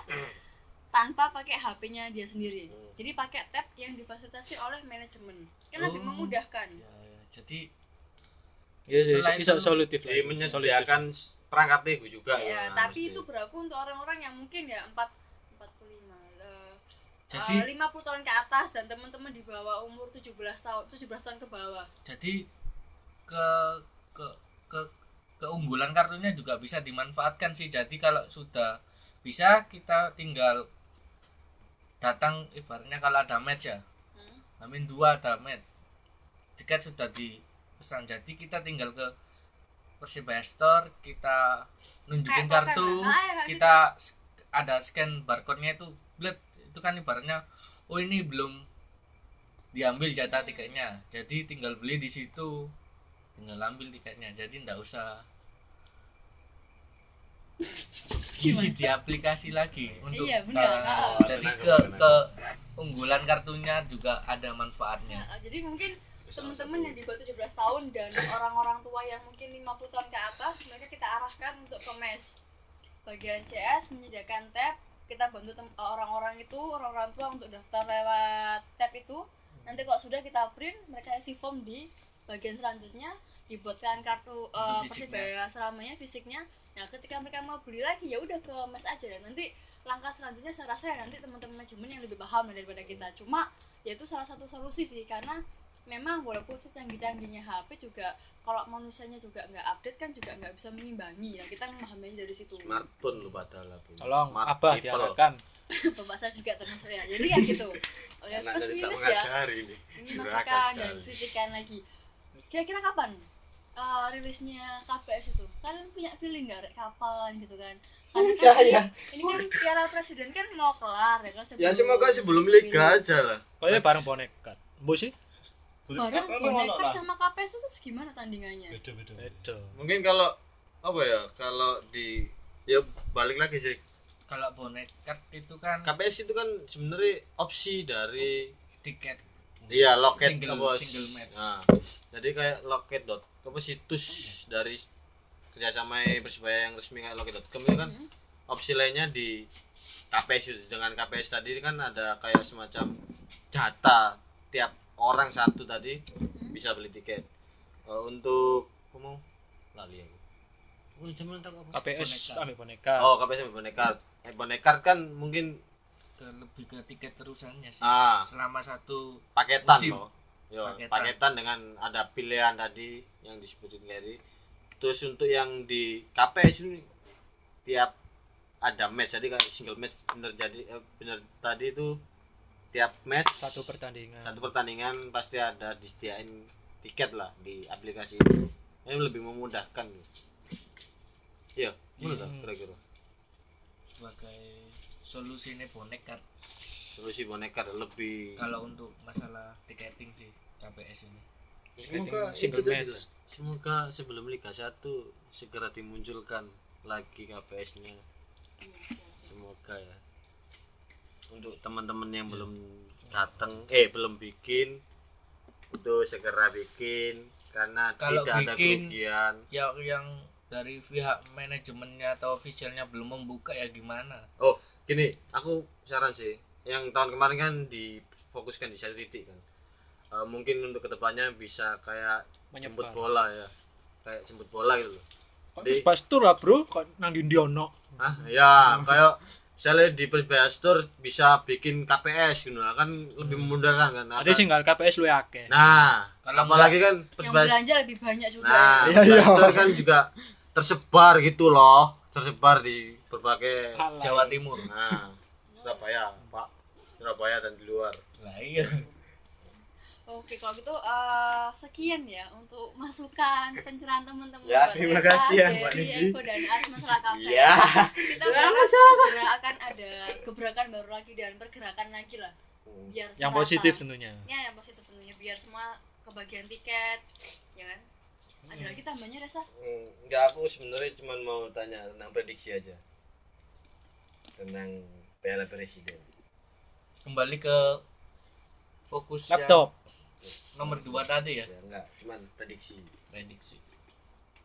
tanpa pakai HP-nya dia sendiri. Jadi pakai tab yang difasilitasi oleh manajemen. Kan lebih Oh. memudahkan. Ya, ya. jadi ya Setelah iso itu solutif lah di menyediakan perangkat nego juga. Ya, Nah, tapi mesti. itu berlaku untuk orang-orang yang mungkin ya 4 45 eh, Jadi- eh, 50 tahun ke atas dan teman-teman di bawah umur 17 tahun 17 tahun ke bawah. Jadi ke ke ke keunggulan kartunya juga bisa dimanfaatkan sih. Jadi kalau sudah bisa kita tinggal datang ibaratnya kalau ada match ya. Hmm. Amin dua ada match. Tiket sudah dipesan. Jadi kita tinggal ke Persibaya Store kita nunjukin Kayak kartu. Ah, ya, kayak kita s- ada scan barcode-nya itu bled itu kan ibaratnya oh ini belum diambil jatah tiketnya. Jadi tinggal beli di situ tinggal ambil tiketnya. Jadi ndak usah *laughs* isi di aplikasi lagi untuk Iya, benar. uh, Ah. jadi ke ke unggulan kartunya juga ada manfaatnya. Nah, jadi mungkin teman-teman yang di bawah 17 tahun dan *laughs* orang-orang tua yang mungkin 50 tahun ke atas mereka kita arahkan untuk ke mes. Bagian CS menyediakan tab kita bantu tem- orang-orang itu orang-orang tua untuk daftar lewat tab itu. Nanti kalau sudah kita print mereka isi form di bagian selanjutnya dibuatkan kartu uh, selamanya fisiknya. Nah ketika mereka mau beli lagi ya udah ke mes aja. Dan nanti langkah selanjutnya saya rasa ya nanti teman-teman manajemen yang lebih paham daripada kita. Cuma ya itu salah satu solusi sih karena memang walaupun secanggih-canggihnya HP juga kalau manusianya juga nggak update kan juga nggak bisa mengimbangi. Nah kita memahaminya dari situ. Smartphone lu padahal tolong Smart abah people. diarahkan *laughs* bapak saya juga termasuk ya. Jadi ya gitu. Oke *laughs* Anak plus minus ya. ini. Ini masukan dan kritikan lagi. Kira-kira kapan eh, rilisnya KPS itu? Kalian punya feeling nggak Rek? kapan gitu kan? Karena kan Saya. ini, ini kan piala presiden kan mau kelar ya kan ya semoga sebelum liga aja lah. Kayaknya bareng bonekat bu sih bareng boneker sama KPS itu terus gimana tandingannya? Beda mungkin kalau apa ya kalau di ya balik lagi sih. Kalau bonekat itu kan KPS itu kan sebenarnya opsi dari tiket. Iya loket Single- apa, single match. nah, jadi kayak loket dot apa situs dari kerjasama persibaya yang resmi kayak loket.com itu kan opsi lainnya di KPS itu dengan KPS tadi kan ada kayak semacam data tiap orang satu tadi bisa beli tiket Eh, untuk apa mau lali aku apa KPS Boneka. ambil boneka oh KPS sama boneka eh, boneka kan mungkin ke lebih ke tiket terusannya sih Ah. selama satu paketan Musim. loh Yo, Paketan. paketan. dengan ada pilihan tadi yang disebutin Larry terus untuk yang di KPS ini tiap ada match jadi kayak single match bener jadi eh, bener tadi itu tiap match satu pertandingan. satu pertandingan pasti ada disediain tiket lah di aplikasi itu. Ini lebih memudahkan. Iya menurut Hmm. kira-kira? Sebagai solusi ini bonekat. Solusi boneka lebih kalau untuk masalah tiketing sih KPS ini. Semoga single match. semoga sebelum Liga 1 segera dimunculkan lagi KPS nya semoga ya untuk teman-teman yang belum datang eh belum bikin itu segera bikin karena Kalau tidak ada bikin- kerugian. yang yang dari pihak manajemennya atau officialnya belum membuka ya gimana? Oh gini aku saran sih yang tahun kemarin kan difokuskan di satu titik kan. Eh, mungkin untuk ke depannya bisa kayak jemput Menyebar. bola ya kayak jemput bola gitu loh. Terus pas tur lah bro? Kok nang di Indiono ah ya kayak misalnya di Persibaya Store bisa bikin KPS gitu. Lah, kan lebih memudahkan kan? Ada sih nggak KPS lu akeh nah Kalau apalagi kan yang Persibaya belanja lebih banyak juga nah Iya, iya. Store kan juga tersebar gitu loh tersebar di berbagai Jawa Timur. Nah Surabaya Pak. Surabaya dan di luar. Lah iya Oke, kalau gitu eh, sekian ya untuk masukan pencerahan teman-teman Ya, buat terima kasih ya, Mbak Nindi. Eko dan masalah kafe. Iya. Kita berharap segera akan ada gebrakan baru lagi dan pergerakan lagi lah. Biar yang merata. positif tentunya Ya, yang positif tentunya biar semua kebagian tiket, ya kan? Ada lagi tambahnya Reza? Enggak aku sebenarnya cuma mau tanya tentang prediksi aja tentang Piala Presiden kembali ke fokus yang laptop nomor dua tadi ya? Ya enggak cuman prediksi. Prediksi.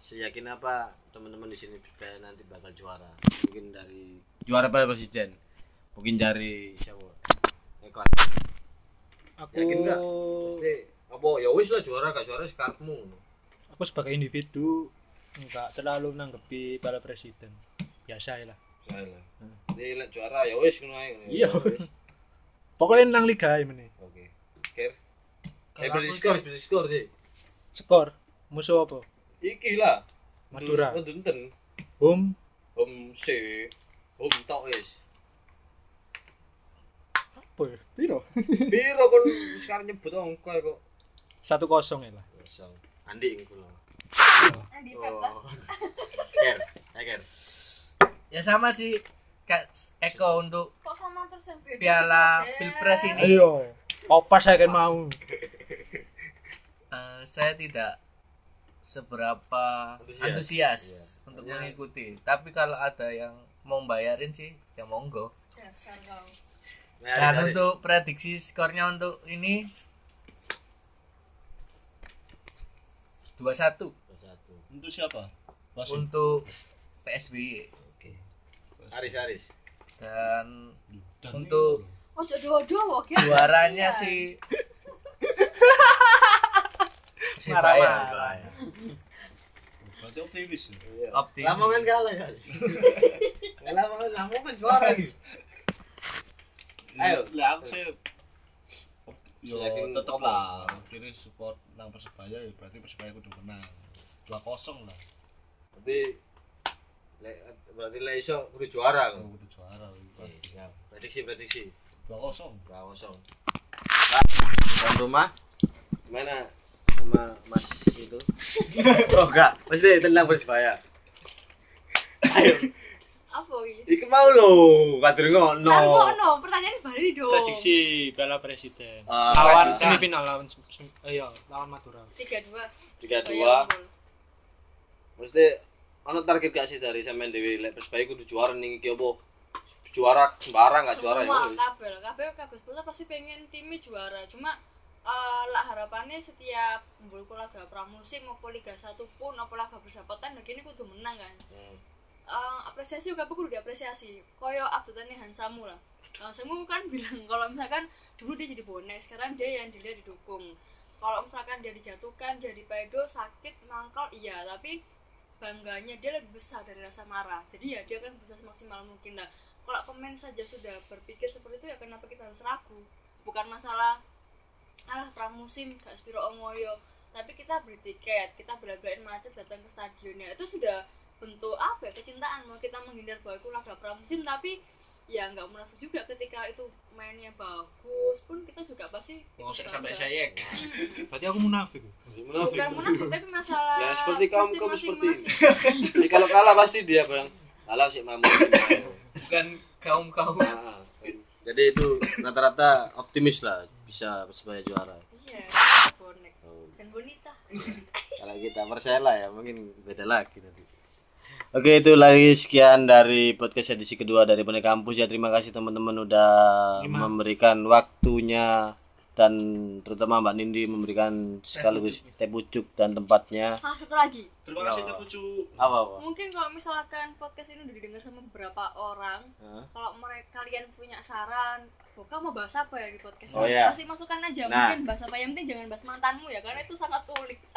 Seyakin apa teman-teman di sini supaya nanti bakal juara? Mungkin dari juara Piala Presiden? Mungkin dari siapa? Eko aku yakin enggak? Pasti. Apa? Ya wis lah juara gak juara sekarangmu aku sebagai individu nggak terlalu nanggepi para presiden. Biasa ya lah. Saya lah. Jadi lah juara ya wis ngono ae. Iya, Ya wis. pokoknya nang liga ini. Oke. Ker Kalau eh aku skor sih- beli skor sih skor musuh apa iki lah Madura. Nonton home Om C Om tok wis Apa ya? Piro? *laughs* Piro kon sekarang nyebut angka kok. Satu kosong ya lah. Kosong. Andi iku lho. Andi. Ker, saya ker. Ya sama sih Kak Eko untuk Kok sama terus yang beda? Piala gitu, Pilpres ini Ayo. Opas saya kan mau. Eh, saya tidak seberapa Antusias. antusias Iya. untuk Ya. mengikuti. Tapi kalau ada yang mau bayarin sih ya monggo. Dasar kau. Nah, Dan Aris. untuk prediksi skornya untuk ini 2-1 satu. Untuk siapa? Wasim. untuk PSBY Oke. Aris Aris. dan Dan untuk Ojo dowo-dowo ya. juaranya Iya. sih Marah-marah. berarti optimis. ya? Iya. Optimis. Lamongan kalah *laughs* ya. Lamongan Lamongan juara. Ayo. Lah aku sih Yo tetep lah akhirnya support nang Persebaya ya berarti Persebaya kudu menang 2-0 lah Berarti le, berarti le iso kudu juara kok. kudu juara pasti Siap. Prediksi prediksi. 2-0 Dua kosong. Tuan rumah gimana sama Mas itu? *laughs* oh enggak, pasti tentang Persebaya. Ayo, Apa iki? ikut mau lo, kadur ngono. Kan kok no, pertanyaan balik dong. Prediksi Piala Presiden. Ah, lawan semifinal lawan iya, lawan Madura. 3-2. Tiga Supaya dua. unggul. Mesti ono target gak sih dari sampean dewi lek Persebaya kudu juara ning iki apa? Juara sembarang gak juara ya. Kabel, kabel kabel supporter pasti pengen timnya juara. Cuma eh, lah harapannya setiap mbulku laga pramusim maupun liga satu pun apa laga persahabatan nah gini kudu menang kan. Hmm. Eh, apresiasi juga kudu diapresiasi. Koyo update Hansamu lah. Hansamu kan bilang kalau misalkan dulu dia jadi bonek, sekarang dia yang dilihat didukung. Kalau misalkan dia dijatuhkan, dia dipedo, sakit, mangkal, iya. Tapi bangganya dia lebih besar dari rasa marah. Jadi ya dia kan bisa semaksimal mungkin lah. Kalau pemain saja sudah berpikir seperti itu ya kenapa kita harus ragu? Bukan masalah alah pramusim gak Spiro Omoyo tapi kita beli tiket kita bela-belain macet datang ke stadionnya itu sudah bentuk apa ya kecintaan mau kita menghindar bahwa itu laga pramusim tapi ya nggak munafik juga ketika itu mainnya bagus pun kita juga pasti Ngosek bangga. sampai sayek. Berarti aku munafik. Munafik. bukan munafik tapi masalah Ya seperti kamu kamu seperti ini. kalau kalah pasti dia bilang kalah sih mamu. bukan kaum kaum Nah, Jadi itu rata-rata optimis lah bisa Persebaya juara. iya bonek. Dan bonita. Kalau kita Persela ya mungkin beda lagi nanti. Oke itu lagi sekian dari podcast edisi kedua dari Bonek Kampus. Ya terima kasih teman-teman udah memberikan waktunya dan terutama Mbak Nindi memberikan sekaligus teh pucuk dan tempatnya ah satu lagi Terima kasih Kak Pucu. apa apa mungkin kalau misalkan podcast ini udah didengar sama beberapa orang Hah? kalau mereka kalian punya saran Boka mau bahas apa ya di podcast Oh, ini iya. kasih masukan aja Nah. mungkin bahas apa yang penting jangan bahas mantanmu ya karena itu sangat sulit *laughs*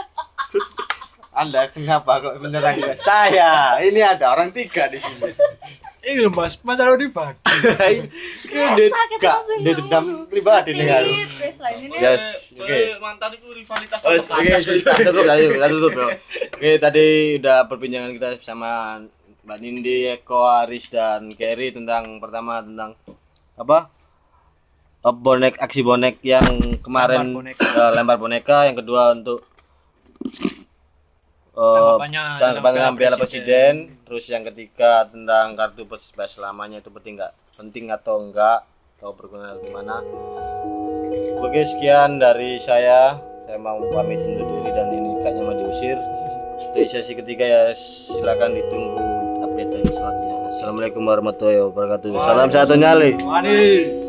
Anda kenapa kok menyerang saya ini ada orang tiga di sini. Ini lho Mas, masalah dibagi. ini gak langsung dia dendam pribadi nih kan ini yes oke. mantan itu rivalitas Oh, oke, sudah cukup sudah tutup bro. Oke, tadi udah perbincangan kita sama Mbak Nindi, Eko, Aris, dan Kerry tentang pertama tentang apa? Bonek aksi bonek yang kemarin Lempar boneka. eh, lempar boneka, yang kedua untuk Tanggapannya tentang tanggapan Piala Presiden. Presiden, terus yang ketiga tentang kartu persebaya selamanya itu penting nggak? Penting atau enggak? Atau berguna gimana? Oke sekian dari saya Saya mau pamit undur diri dan ini kayaknya mau diusir Untuk sesi ketiga ya silakan ditunggu update selanjutnya Assalamualaikum warahmatullahi wabarakatuh Salam satu nyali Mari.